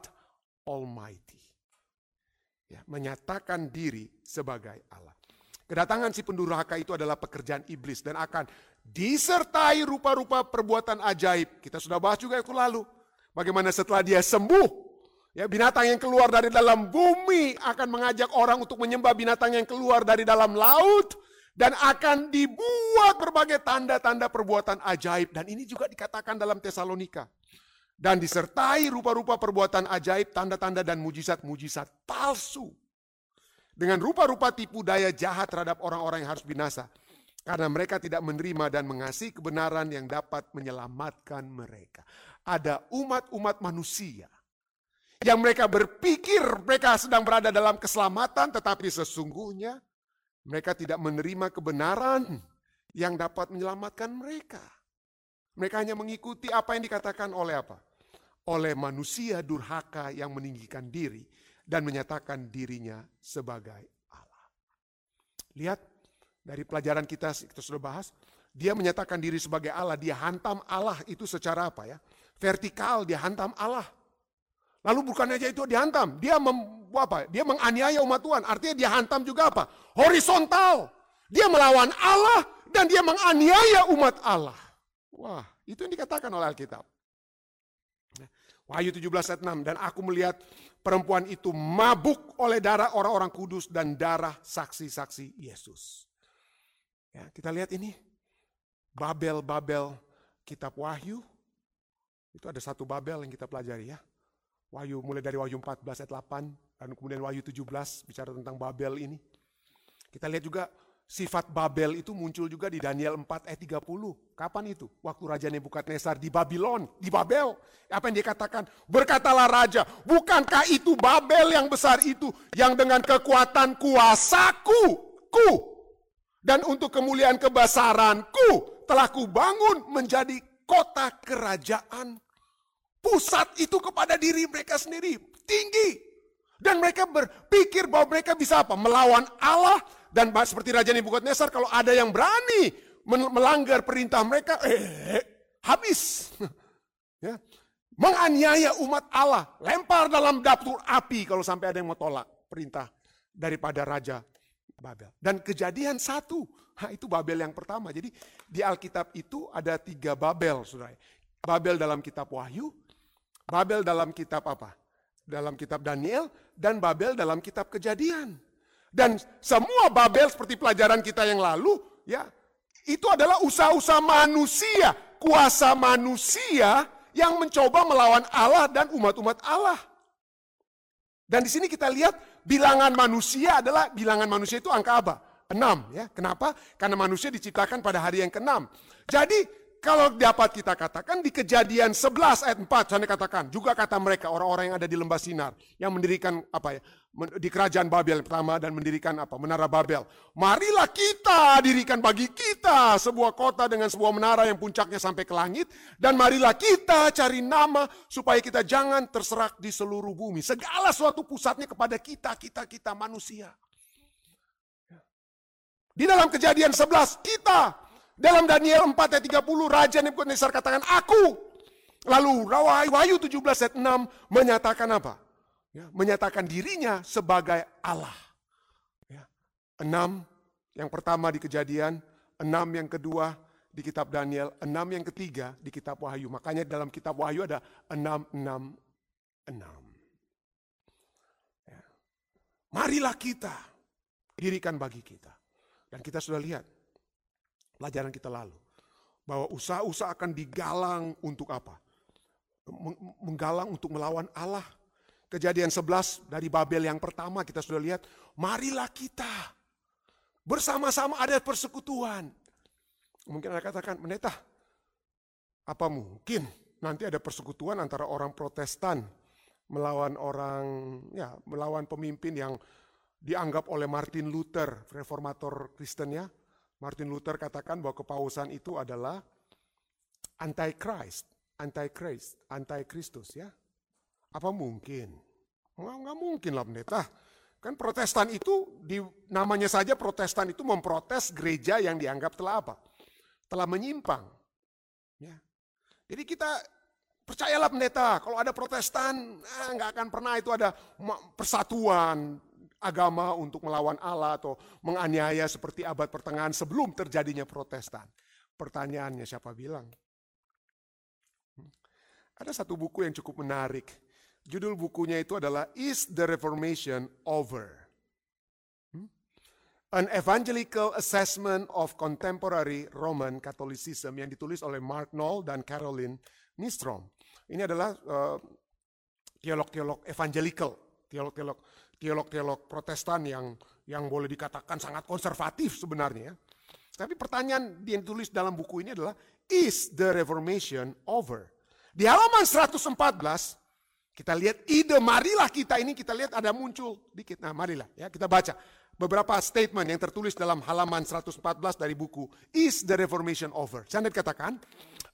Almighty. Ya, menyatakan diri sebagai Allah. Kedatangan si pendurhaka itu adalah pekerjaan iblis dan akan disertai rupa-rupa perbuatan ajaib. Kita sudah bahas juga itu lalu. Bagaimana setelah dia sembuh, ya binatang yang keluar dari dalam bumi akan mengajak orang untuk menyembah binatang yang keluar dari dalam laut dan akan dibuat berbagai tanda-tanda perbuatan ajaib dan ini juga dikatakan dalam Tesalonika. Dan disertai rupa-rupa perbuatan ajaib, tanda-tanda dan mujizat-mujizat palsu dengan rupa-rupa tipu daya jahat terhadap orang-orang yang harus binasa. Karena mereka tidak menerima dan mengasihi kebenaran yang dapat menyelamatkan mereka. Ada umat-umat manusia yang mereka berpikir mereka sedang berada dalam keselamatan, tetapi sesungguhnya mereka tidak menerima kebenaran yang dapat menyelamatkan mereka. Mereka hanya mengikuti apa yang dikatakan oleh apa? Oleh manusia durhaka yang meninggikan diri dan menyatakan dirinya sebagai Allah. Lihat dari pelajaran kita kita sudah bahas, dia menyatakan diri sebagai Allah, dia hantam Allah itu secara apa ya? Vertikal dia hantam Allah. Lalu bukan aja itu dihantam, dia mem, apa? Dia menganiaya umat Tuhan. Artinya dia hantam juga apa? Horizontal. Dia melawan Allah dan dia menganiaya umat Allah. Wah, itu yang dikatakan oleh Alkitab. Wahyu 17 ayat 6. Dan aku melihat perempuan itu mabuk oleh darah orang-orang kudus dan darah saksi-saksi Yesus. Ya, kita lihat ini. Babel-babel kitab Wahyu. Itu ada satu Babel yang kita pelajari ya. Wahyu mulai dari Wahyu 14 ayat 8 dan kemudian Wahyu 17 bicara tentang Babel ini. Kita lihat juga Sifat Babel itu muncul juga di Daniel 4 ayat 30. Kapan itu? Waktu Raja Nebukadnezar di Babylon, di Babel. Apa yang dia katakan? Berkatalah Raja, bukankah itu Babel yang besar itu yang dengan kekuatan kuasaku, ku, dan untuk kemuliaan kebesaranku telah kubangun menjadi kota kerajaan. Pusat itu kepada diri mereka sendiri, tinggi. Dan mereka berpikir bahwa mereka bisa apa? Melawan Allah dan seperti Raja Nebukadnezar kalau ada yang berani melanggar perintah mereka, eh habis. <laughs> ya. Menganiaya umat Allah, lempar dalam dapur api kalau sampai ada yang mau tolak perintah daripada Raja Babel. Dan kejadian satu, nah itu Babel yang pertama. Jadi di Alkitab itu ada tiga Babel, saudara. Babel dalam kitab Wahyu, Babel dalam kitab apa? Dalam kitab Daniel, dan Babel dalam kitab Kejadian. Dan semua Babel seperti pelajaran kita yang lalu, ya, itu adalah usaha-usaha manusia, kuasa manusia yang mencoba melawan Allah dan umat-umat Allah. Dan di sini kita lihat bilangan manusia adalah bilangan manusia itu angka apa? Enam ya. Kenapa? Karena manusia diciptakan pada hari yang keenam. Jadi kalau dapat kita katakan di kejadian 11 ayat 4 saya katakan juga kata mereka orang-orang yang ada di lembah Sinar yang mendirikan apa ya di kerajaan Babel pertama dan mendirikan apa menara Babel. Marilah kita dirikan bagi kita sebuah kota dengan sebuah menara yang puncaknya sampai ke langit dan marilah kita cari nama supaya kita jangan terserak di seluruh bumi. Segala suatu pusatnya kepada kita, kita, kita manusia. Di dalam kejadian 11 kita dalam Daniel 4 ayat 30, Raja Nebukadnezar katakan, aku. Lalu Wahyu 17 ayat 6 menyatakan apa? Ya, menyatakan dirinya sebagai Allah. Ya. Enam yang pertama di kejadian, enam yang kedua di kitab Daniel, enam yang ketiga di kitab Wahyu. Makanya dalam kitab Wahyu ada enam, enam, enam. Ya. Marilah kita dirikan bagi kita. Dan kita sudah lihat pelajaran kita lalu. Bahwa usaha-usaha akan digalang untuk apa? Menggalang untuk melawan Allah. Kejadian 11 dari Babel yang pertama kita sudah lihat, marilah kita bersama-sama ada persekutuan. Mungkin Anda katakan, meneta, apa mungkin nanti ada persekutuan antara orang protestan melawan orang, ya melawan pemimpin yang dianggap oleh Martin Luther, reformator Kristen ya, Martin Luther katakan bahwa kepausan itu adalah anti-Christ, anti-Christ, anti-Kristus ya. Apa mungkin? Nggak, nggak mungkin lah pendeta. Kan protestan itu, di, namanya saja protestan itu memprotes gereja yang dianggap telah apa? Telah menyimpang. Ya. Jadi kita percayalah pendeta, kalau ada protestan, eh, akan pernah itu ada persatuan, agama untuk melawan Allah atau menganiaya seperti abad pertengahan sebelum terjadinya protestan. Pertanyaannya siapa bilang? Hmm. Ada satu buku yang cukup menarik. Judul bukunya itu adalah Is the Reformation Over? Hmm. An Evangelical Assessment of Contemporary Roman Catholicism yang ditulis oleh Mark Knoll dan Caroline Nistrom. Ini adalah uh, teolog-teolog evangelical, teolog-teolog teolog-teolog protestan yang yang boleh dikatakan sangat konservatif sebenarnya. Tapi pertanyaan yang ditulis dalam buku ini adalah, is the Reformation over? Di halaman 114, kita lihat ide marilah kita ini kita lihat ada muncul dikit. Nah marilah ya kita baca beberapa statement yang tertulis dalam halaman 114 dari buku Is the Reformation Over? Saya katakan,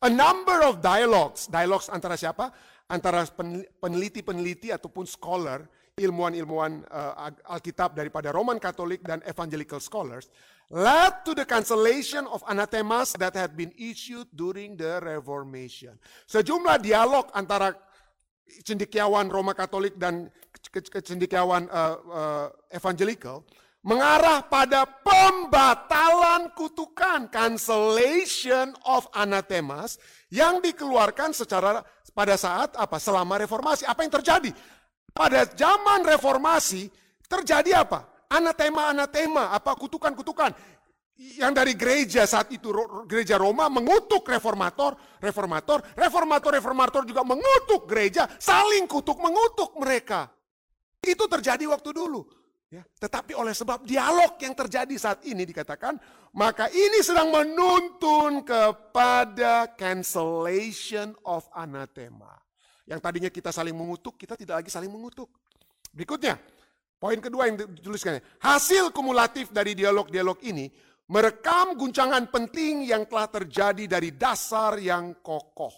a number of dialogues, dialogues antara siapa? Antara peneliti-peneliti ataupun scholar ilmuwan-ilmuwan uh, Alkitab daripada Roman Katolik dan Evangelical scholars led to the cancellation of anathemas that had been issued during the Reformation. Sejumlah dialog antara cendekiawan Roma Katolik dan cendekiawan uh, uh, Evangelical mengarah pada pembatalan kutukan, cancellation of anathemas yang dikeluarkan secara pada saat apa? Selama reformasi. Apa yang terjadi? Pada zaman reformasi terjadi apa? Anatema-anatema, apa kutukan-kutukan yang dari gereja saat itu gereja Roma mengutuk reformator, reformator, reformator, reformator juga mengutuk gereja, saling kutuk mengutuk mereka. Itu terjadi waktu dulu. Ya, tetapi oleh sebab dialog yang terjadi saat ini dikatakan, maka ini sedang menuntun kepada cancellation of anathema. Yang tadinya kita saling mengutuk, kita tidak lagi saling mengutuk. Berikutnya, poin kedua yang dituliskan. Hasil kumulatif dari dialog-dialog ini merekam guncangan penting yang telah terjadi dari dasar yang kokoh.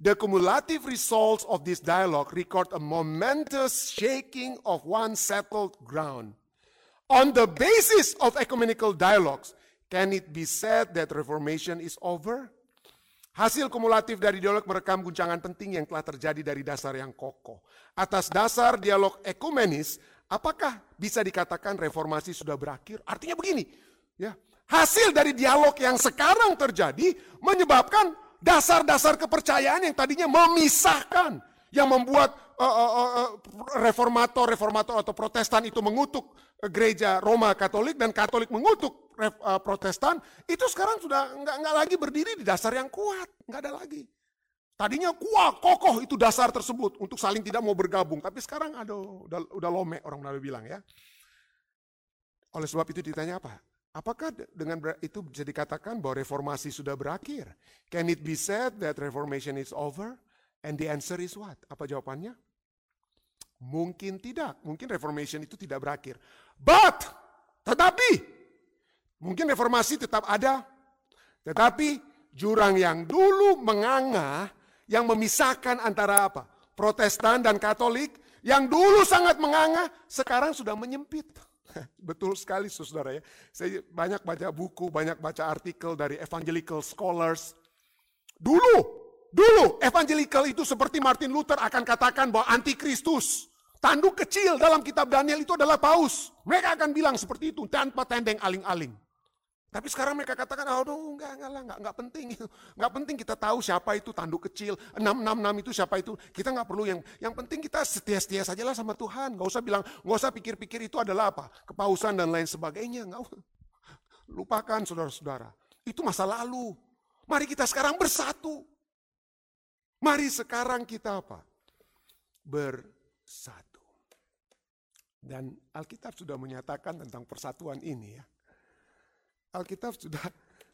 The cumulative results of this dialogue record a momentous shaking of one settled ground. On the basis of ecumenical dialogues, can it be said that reformation is over? Hasil kumulatif dari dialog merekam guncangan penting yang telah terjadi dari dasar yang kokoh. Atas dasar dialog ekumenis, apakah bisa dikatakan reformasi sudah berakhir? Artinya begini, ya. Hasil dari dialog yang sekarang terjadi menyebabkan dasar-dasar kepercayaan yang tadinya memisahkan, yang membuat uh, uh, uh, reformator-reformator atau protestan itu mengutuk gereja Roma Katolik dan Katolik mengutuk uh, Protestan itu sekarang sudah nggak nggak lagi berdiri di dasar yang kuat, nggak ada lagi. Tadinya kuat, kokoh itu dasar tersebut untuk saling tidak mau bergabung, tapi sekarang ada udah, udah lome orang Melayu bilang ya. Oleh sebab itu ditanya apa? Apakah dengan itu bisa dikatakan bahwa reformasi sudah berakhir? Can it be said that reformation is over? And the answer is what? Apa jawabannya? Mungkin tidak. Mungkin reformation itu tidak berakhir. But, tetapi, mungkin reformasi tetap ada. Tetapi jurang yang dulu menganga, yang memisahkan antara apa? Protestan dan Katolik, yang dulu sangat menganga, sekarang sudah menyempit. <laughs> Betul sekali saudara ya. Saya banyak baca buku, banyak baca artikel dari evangelical scholars. Dulu, dulu evangelical itu seperti Martin Luther akan katakan bahwa antikristus. Tanduk kecil dalam kitab Daniel itu adalah paus. Mereka akan bilang seperti itu tanpa tendeng aling-aling. Tapi sekarang mereka katakan, oh enggak, enggak, enggak, enggak penting. <laughs> Enggak penting kita tahu siapa itu tanduk kecil, 666 itu siapa itu. Kita enggak perlu yang, yang penting kita setia-setia saja lah sama Tuhan. Enggak usah bilang, enggak usah pikir-pikir itu adalah apa. Kepausan dan lain sebagainya. Enggak <laughs> Lupakan saudara-saudara. Itu masa lalu. Mari kita sekarang bersatu. Mari sekarang kita apa? Bersatu. Dan Alkitab sudah menyatakan tentang persatuan ini ya. Alkitab sudah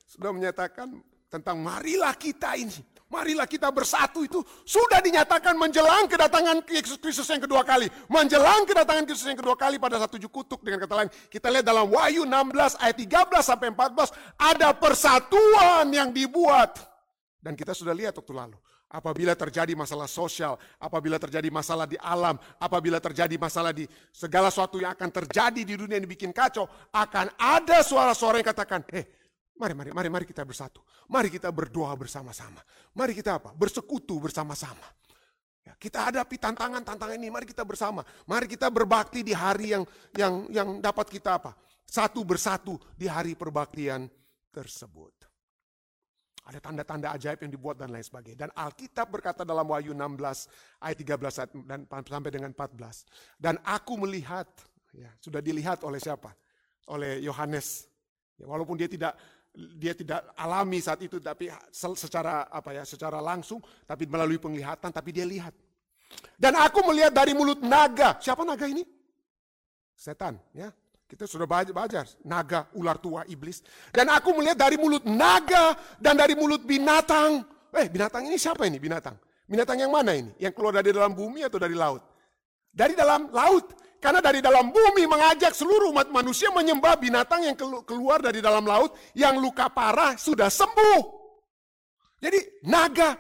sudah menyatakan tentang marilah kita ini, marilah kita bersatu itu sudah dinyatakan menjelang kedatangan Yesus Kristus yang kedua kali. Menjelang kedatangan Kristus yang kedua kali pada satu kutuk dengan kata lain. Kita lihat dalam Wahyu 16 ayat 13 sampai 14 ada persatuan yang dibuat. Dan kita sudah lihat waktu lalu. Apabila terjadi masalah sosial, apabila terjadi masalah di alam, apabila terjadi masalah di segala sesuatu yang akan terjadi di dunia yang dibikin kacau, akan ada suara-suara yang katakan, eh, mari, mari, mari, mari kita bersatu. Mari kita berdoa bersama-sama. Mari kita apa? Bersekutu bersama-sama. Ya, kita hadapi tantangan-tantangan ini, mari kita bersama. Mari kita berbakti di hari yang yang yang dapat kita apa? Satu bersatu di hari perbaktian tersebut. Ada tanda-tanda ajaib yang dibuat dan lain sebagainya. Dan Alkitab berkata dalam Wahyu 16 ayat 13 dan sampai dengan 14. Dan aku melihat, ya, sudah dilihat oleh siapa? Oleh Yohanes. Ya, walaupun dia tidak dia tidak alami saat itu tapi secara apa ya secara langsung tapi melalui penglihatan tapi dia lihat dan aku melihat dari mulut naga siapa naga ini setan ya kita sudah belajar naga, ular tua, iblis. Dan aku melihat dari mulut naga dan dari mulut binatang. Eh, binatang ini siapa ini binatang? Binatang yang mana ini? Yang keluar dari dalam bumi atau dari laut? Dari dalam laut. Karena dari dalam bumi mengajak seluruh umat manusia menyembah binatang yang keluar dari dalam laut yang luka parah sudah sembuh. Jadi naga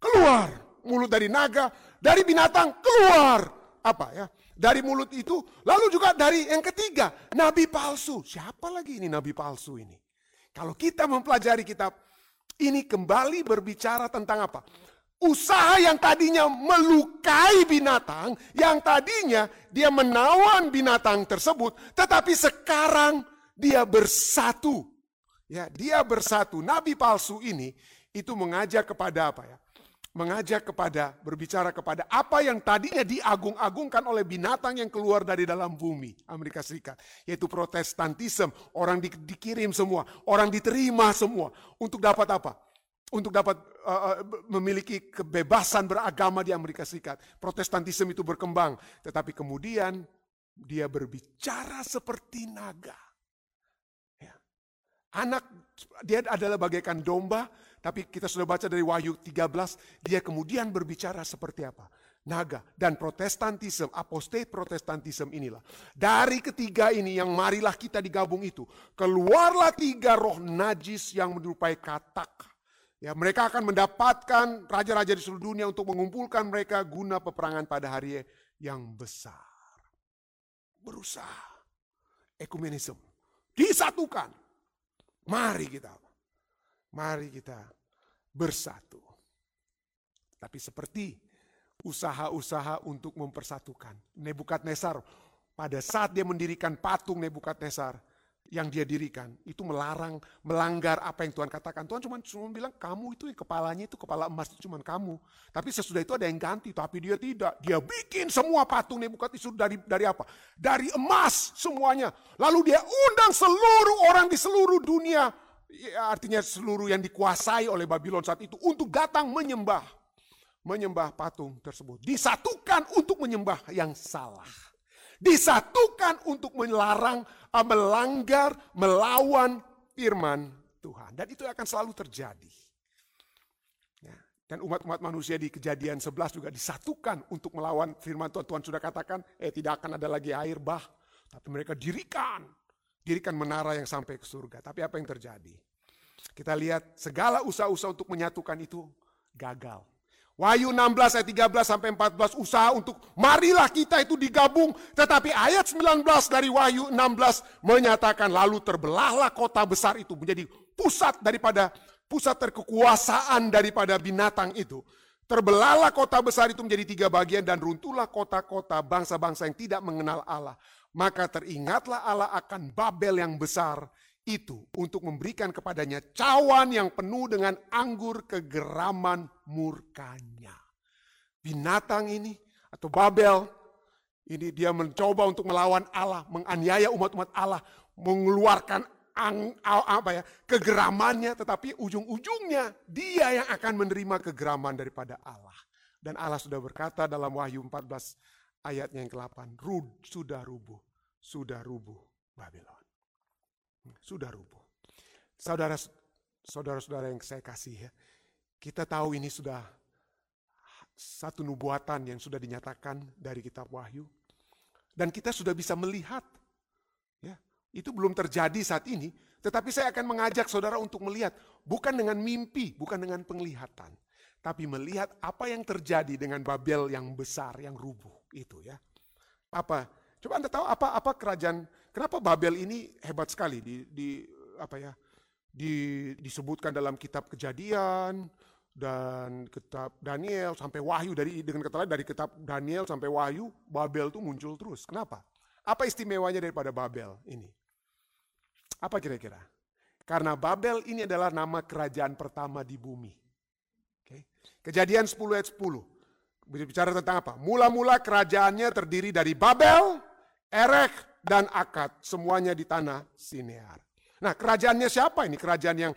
keluar, mulut dari naga, dari binatang keluar. Apa ya? Dari mulut itu. Lalu juga dari yang ketiga, nabi palsu. Siapa lagi ini nabi palsu ini? Kalau kita mempelajari kitab ini kembali berbicara tentang apa? Usaha yang tadinya melukai binatang, yang tadinya dia menawan binatang tersebut, tetapi sekarang dia bersatu. Ya, dia bersatu. Nabi palsu ini itu mengajak kepada apa ya? Mengajak kepada, berbicara kepada apa yang tadinya diagung-agungkan oleh binatang yang keluar dari dalam bumi Amerika Serikat. Yaitu protestantisme, orang di, dikirim semua, orang diterima semua. Untuk dapat apa? Untuk dapat uh, memiliki kebebasan beragama di Amerika Serikat. Protestantisme itu berkembang. Tetapi kemudian dia berbicara seperti naga. Ya. Anak, dia adalah bagaikan domba, tapi kita sudah baca dari Wahyu 13, dia kemudian berbicara seperti apa? Naga dan protestantisme, apostate protestantisme inilah. Dari ketiga ini yang marilah kita digabung itu. Keluarlah tiga roh najis yang menyerupai katak. Ya, mereka akan mendapatkan raja-raja di seluruh dunia untuk mengumpulkan mereka guna peperangan pada hari yang besar. Berusaha. Ekumenisme. Disatukan. Mari kita Mari kita bersatu. Tapi seperti usaha-usaha untuk mempersatukan. Nebukadnezar pada saat dia mendirikan patung Nebukadnezar yang dia dirikan itu melarang melanggar apa yang Tuhan katakan. Tuhan cuma cuma bilang kamu itu kepalanya itu kepala emas itu cuma kamu. Tapi sesudah itu ada yang ganti tapi dia tidak. Dia bikin semua patung Nebukadnezar dari dari apa? Dari emas semuanya. Lalu dia undang seluruh orang di seluruh dunia ya, artinya seluruh yang dikuasai oleh Babylon saat itu untuk datang menyembah menyembah patung tersebut disatukan untuk menyembah yang salah Disatukan untuk melarang, ah, melanggar, melawan firman Tuhan. Dan itu akan selalu terjadi. Ya. Dan umat-umat manusia di kejadian 11 juga disatukan untuk melawan firman Tuhan. Tuhan sudah katakan, eh tidak akan ada lagi air bah. Tapi mereka dirikan. Dirikan menara yang sampai ke surga. Tapi apa yang terjadi? Kita lihat segala usaha-usaha untuk menyatukan itu gagal. Wahyu 16 ayat 13 sampai 14 usaha untuk marilah kita itu digabung. Tetapi ayat 19 dari Wahyu 16 menyatakan lalu terbelahlah kota besar itu menjadi pusat daripada pusat terkekuasaan daripada binatang itu. Terbelahlah kota besar itu menjadi tiga bagian dan runtuhlah kota-kota bangsa-bangsa yang tidak mengenal Allah. Maka teringatlah Allah akan Babel yang besar itu untuk memberikan kepadanya cawan yang penuh dengan anggur kegeraman murkanya. Binatang ini atau Babel ini dia mencoba untuk melawan Allah, menganiaya umat-umat Allah, mengeluarkan ang, apa ya, kegeramannya tetapi ujung-ujungnya dia yang akan menerima kegeraman daripada Allah. Dan Allah sudah berkata dalam Wahyu 14 ayatnya yang ke-8, sudah rubuh, sudah rubuh Babylon. Sudah rubuh. Saudara, saudara-saudara yang saya kasih ya, kita tahu ini sudah satu nubuatan yang sudah dinyatakan dari kitab Wahyu. Dan kita sudah bisa melihat. Ya, itu belum terjadi saat ini, tetapi saya akan mengajak saudara untuk melihat bukan dengan mimpi, bukan dengan penglihatan, tapi melihat apa yang terjadi dengan Babel yang besar, yang rubuh itu ya. Apa? Coba Anda tahu apa apa kerajaan Kenapa Babel ini hebat sekali di, di apa ya? Di, disebutkan dalam kitab Kejadian dan kitab Daniel sampai Wahyu dari dengan kata lain dari kitab Daniel sampai Wahyu Babel itu muncul terus. Kenapa? Apa istimewanya daripada Babel ini? Apa kira-kira? Karena Babel ini adalah nama kerajaan pertama di bumi. Kejadian 10 ayat 10. Bicara tentang apa? Mula-mula kerajaannya terdiri dari Babel, Erek, dan Akad, semuanya di tanah Sinear. Nah kerajaannya siapa ini? Kerajaan yang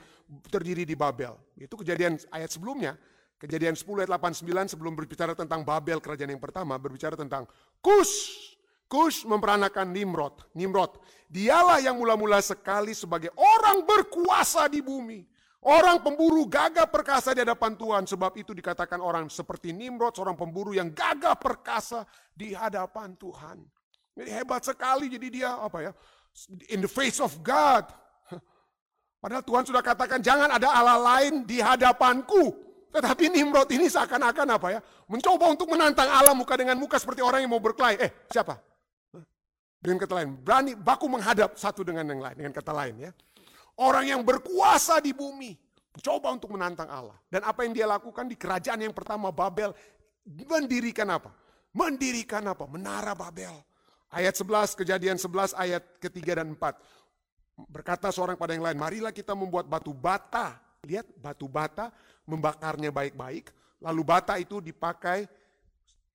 terdiri di Babel. Itu kejadian ayat sebelumnya. Kejadian 10 ayat 89 sebelum berbicara tentang Babel kerajaan yang pertama. Berbicara tentang Kus. Kus memperanakan Nimrod. Nimrod. Dialah yang mula-mula sekali sebagai orang berkuasa di bumi. Orang pemburu gagah perkasa di hadapan Tuhan. Sebab itu dikatakan orang seperti Nimrod, seorang pemburu yang gagah perkasa di hadapan Tuhan. Jadi hebat sekali jadi dia apa ya? In the face of God. <laughs> Padahal Tuhan sudah katakan jangan ada Allah lain di hadapanku. Tetapi Nimrod ini seakan-akan apa ya? Mencoba untuk menantang Allah muka dengan muka seperti orang yang mau berkelahi. Eh siapa? Dengan kata lain, berani baku menghadap satu dengan yang lain. Dengan kata lain ya. Orang yang berkuasa di bumi. Coba untuk menantang Allah. Dan apa yang dia lakukan di kerajaan yang pertama Babel. Mendirikan apa? Mendirikan apa? Menara Babel. Ayat 11, kejadian 11 ayat ketiga dan 4. Berkata seorang pada yang lain, marilah kita membuat batu bata. Lihat batu bata, membakarnya baik-baik. Lalu bata itu dipakai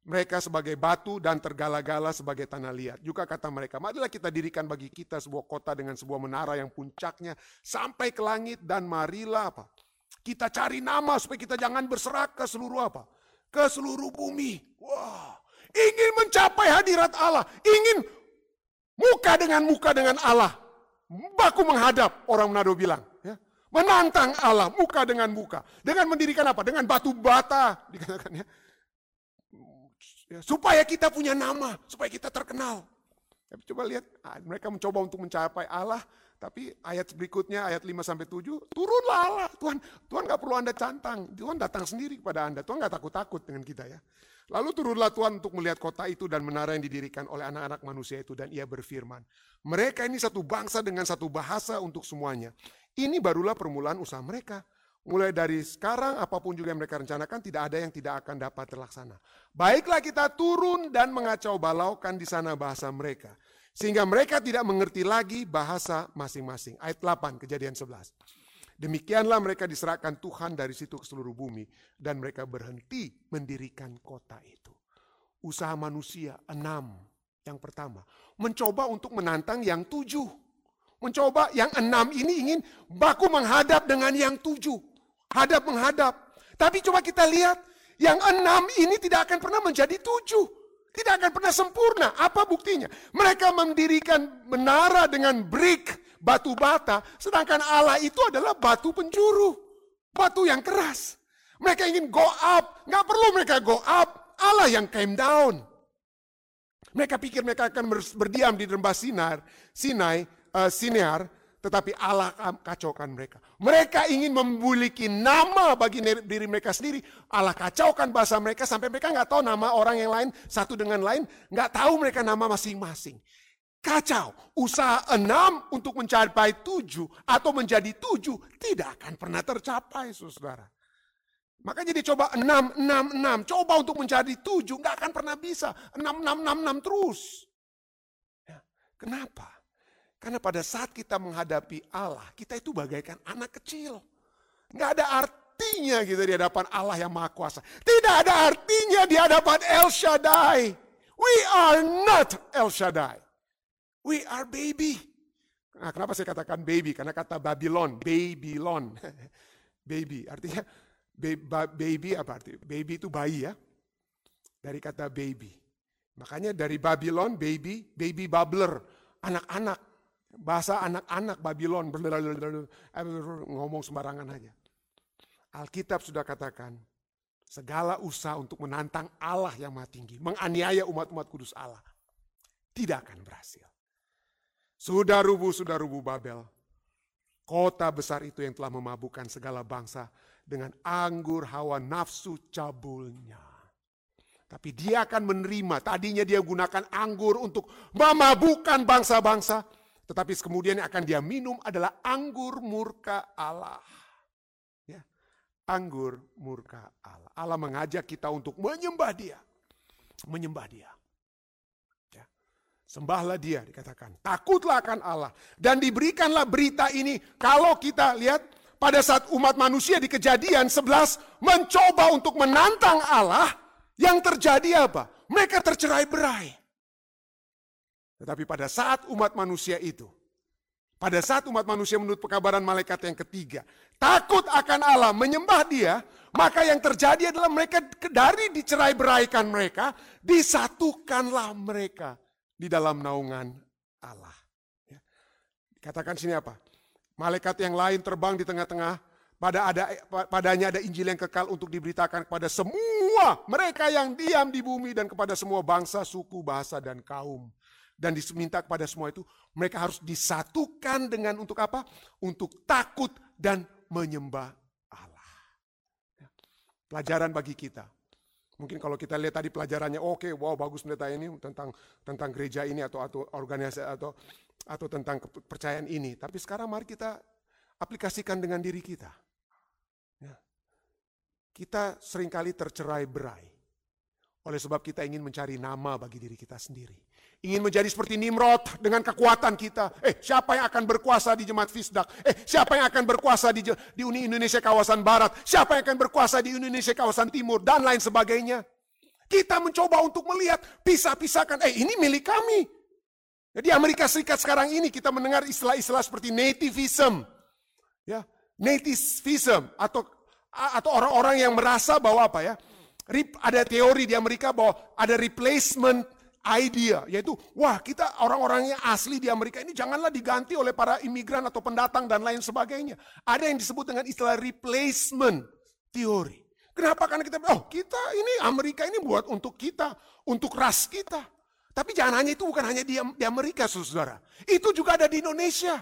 mereka sebagai batu dan tergala-gala sebagai tanah liat. Juga kata mereka, marilah kita dirikan bagi kita sebuah kota dengan sebuah menara yang puncaknya sampai ke langit dan marilah apa? Kita cari nama supaya kita jangan berserak ke seluruh apa? Ke seluruh bumi. Wah, ingin mencapai hadirat Allah, ingin muka dengan muka dengan Allah. Baku menghadap, orang Manado bilang. Ya. Menantang Allah, muka dengan muka. Dengan mendirikan apa? Dengan batu bata, <laughs> dikatakan ya. Ya supaya kita punya nama, supaya kita terkenal. Tapi coba lihat, ah, mereka mencoba untuk mencapai Allah, tapi ayat berikutnya, ayat 5 sampai 7, turunlah Allah. Tuhan, Tuhan gak perlu Anda cantang. Tuhan datang sendiri kepada Anda. Tuhan gak takut-takut dengan kita ya. Lalu turunlah Tuhan untuk melihat kota itu dan menara yang didirikan oleh anak-anak manusia itu dan ia berfirman. Mereka ini satu bangsa dengan satu bahasa untuk semuanya. Ini barulah permulaan usaha mereka. Mulai dari sekarang apa pun juga yang mereka rencanakan tidak ada yang tidak akan dapat terlaksana. Baiklah kita turun dan mengacau balaukan di sana bahasa mereka. Sehingga mereka tidak mengerti lagi bahasa masing-masing. Ayat 8 kejadian 11. Demikianlah mereka diserahkan Tuhan dari situ ke seluruh bumi. Dan mereka berhenti mendirikan kota itu. Usaha manusia enam. Yang pertama, mencoba untuk menantang yang tujuh. Mencoba yang enam ini ingin baku menghadap dengan yang tujuh. Hadap menghadap. Tapi coba kita lihat, yang enam ini tidak akan pernah menjadi tujuh. Tidak akan pernah sempurna. Apa buktinya? Mereka mendirikan menara dengan brick, batu bata, sedangkan Allah itu adalah batu penjuru. Batu yang keras. Mereka ingin go up. Nggak perlu mereka go up. Allah yang came down. Mereka pikir mereka akan berdiam di lembah Sinar, Sinai, uh, Sinear, tetapi Allah kacaukan mereka. Mereka ingin memiliki nama bagi diri mereka sendiri. Allah kacaukan bahasa mereka sampai mereka nggak tahu nama orang yang lain satu dengan lain, nggak tahu mereka nama masing-masing. Kacau, usaha enam untuk mencapai tujuh atau menjadi tujuh tidak akan pernah tercapai, saudara. Makanya dia coba enam, enam, enam. Coba untuk menjadi tujuh, nggak akan pernah bisa. Enam, enam, enam, enam terus. Ya. Kenapa? Karena pada saat kita menghadapi Allah, kita itu bagaikan anak kecil. Nggak ada artinya gitu di hadapan Allah yang Maha Kuasa. Tidak ada artinya di hadapan El Shaddai. We are not El Shaddai. We are baby. Nah, kenapa saya katakan baby? Karena kata Babylon, Babylon. <laughs> baby, artinya baby apa arti? Baby itu bayi ya. Dari kata baby. Makanya dari Babylon, baby, baby bubbler, anak-anak. Bahasa anak-anak Babylon ngomong sembarangan aja. Alkitab sudah katakan segala usaha untuk menantang Allah yang maha tinggi, menganiaya umat-umat kudus Allah tidak akan berhasil. Sudah rubuh, sudah rubuh Babel. Kota besar itu yang telah memabukkan segala bangsa dengan anggur hawa nafsu cabulnya. Tapi dia akan menerima, tadinya dia gunakan anggur untuk memabukkan bangsa-bangsa. Tetapi kemudian yang akan dia minum adalah anggur murka Allah. Ya, anggur murka Allah. Allah mengajak kita untuk menyembah dia. Menyembah dia. Ya. Sembahlah dia dikatakan. Takutlah akan Allah. Dan diberikanlah berita ini. Kalau kita lihat pada saat umat manusia di kejadian 11 mencoba untuk menantang Allah. Yang terjadi apa? Mereka tercerai berai. Tetapi pada saat umat manusia itu, pada saat umat manusia menurut pekabaran malaikat yang ketiga, takut akan Allah, menyembah dia, maka yang terjadi adalah mereka dari dicerai beraikan mereka, disatukanlah mereka di dalam naungan Allah. Ya. Katakan sini apa? Malaikat yang lain terbang di tengah-tengah, pada ada padanya ada Injil yang kekal untuk diberitakan kepada semua mereka yang diam di bumi dan kepada semua bangsa, suku, bahasa dan kaum dan diminta kepada semua itu mereka harus disatukan dengan untuk apa? Untuk takut dan menyembah Allah. Ya. Pelajaran bagi kita. Mungkin kalau kita lihat tadi pelajarannya, oke, okay, wow bagus pendeta ini tentang tentang gereja ini atau atau organisasi atau atau tentang kepercayaan ini. Tapi sekarang mari kita aplikasikan dengan diri kita. Ya. Kita sering kali tercerai berai. Oleh sebab kita ingin mencari nama bagi diri kita sendiri. Ingin menjadi seperti Nimrod dengan kekuatan kita. Eh, siapa yang akan berkuasa di jemaat Fisdak? Eh, siapa yang akan berkuasa di, di Uni Indonesia kawasan Barat? Siapa yang akan berkuasa di Indonesia kawasan Timur? Dan lain sebagainya. Kita mencoba untuk melihat, pisah-pisahkan. Eh, ini milik kami. Jadi Amerika Serikat sekarang ini kita mendengar istilah-istilah seperti nativism. Ya, nativism atau atau orang-orang yang merasa bahwa apa ya? Ada teori di Amerika bahwa ada replacement idea, yaitu wah kita orang-orang yang asli di Amerika ini janganlah diganti oleh para imigran atau pendatang dan lain sebagainya. Ada yang disebut dengan istilah replacement teori. Kenapa? Karena kita, oh kita ini Amerika ini buat untuk kita, untuk ras kita. Tapi jangan hanya itu, bukan hanya di, di Amerika, saudara. Itu juga ada di Indonesia.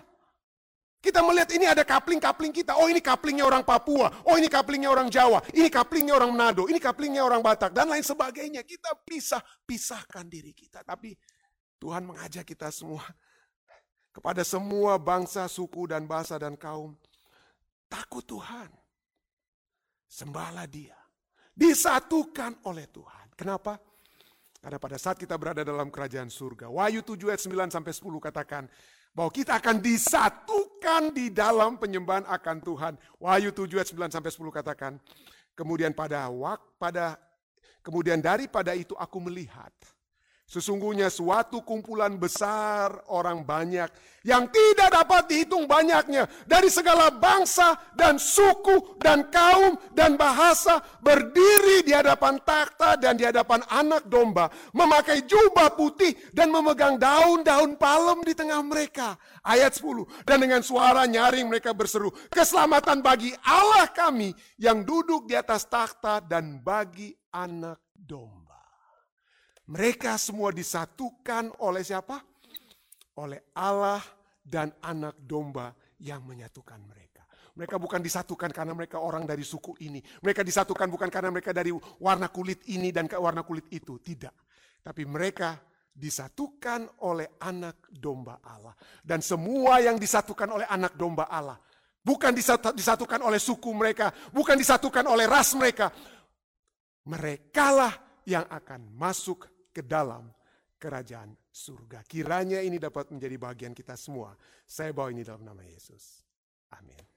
Kita melihat ini ada kapling-kapling kita. Oh ini kaplingnya orang Papua. Oh ini kaplingnya orang Jawa. Ini kaplingnya orang Manado. Ini kaplingnya orang Batak. Dan lain sebagainya. Kita pisah-pisahkan diri kita. Tapi Tuhan mengajak kita semua. Kepada semua bangsa, suku, dan bahasa, dan kaum. Takut Tuhan. Sembahlah dia. Disatukan oleh Tuhan. Kenapa? Karena pada saat kita berada dalam kerajaan surga. Wahyu 7 ayat 9 sampai 10 katakan bahwa kita akan disatukan di dalam penyembahan akan Tuhan. Wahyu 7 ayat 9 sampai 10 katakan. Kemudian pada waktu pada kemudian daripada itu aku melihat Sesungguhnya suatu kumpulan besar orang banyak yang tidak dapat dihitung banyaknya dari segala bangsa dan suku dan kaum dan bahasa berdiri di hadapan takhta dan di hadapan anak domba memakai jubah putih dan memegang daun-daun palem di tengah mereka. Ayat 10. Dan dengan suara nyaring mereka berseru, keselamatan bagi Allah kami yang duduk di atas takhta dan bagi anak domba. Mereka semua disatukan oleh siapa? Oleh Allah dan anak domba yang menyatukan mereka. Mereka bukan disatukan karena mereka orang dari suku ini. Mereka disatukan bukan karena mereka dari warna kulit ini dan warna kulit itu. Tidak. Tapi mereka disatukan oleh anak domba Allah. Dan semua yang disatukan oleh anak domba Allah. Bukan disatukan oleh suku mereka. Bukan disatukan oleh ras mereka. Merekalah yang akan masuk ke dalam kerajaan surga. Kiranya ini dapat menjadi bagian kita semua. Saya bawa ini dalam nama Yesus. Amin.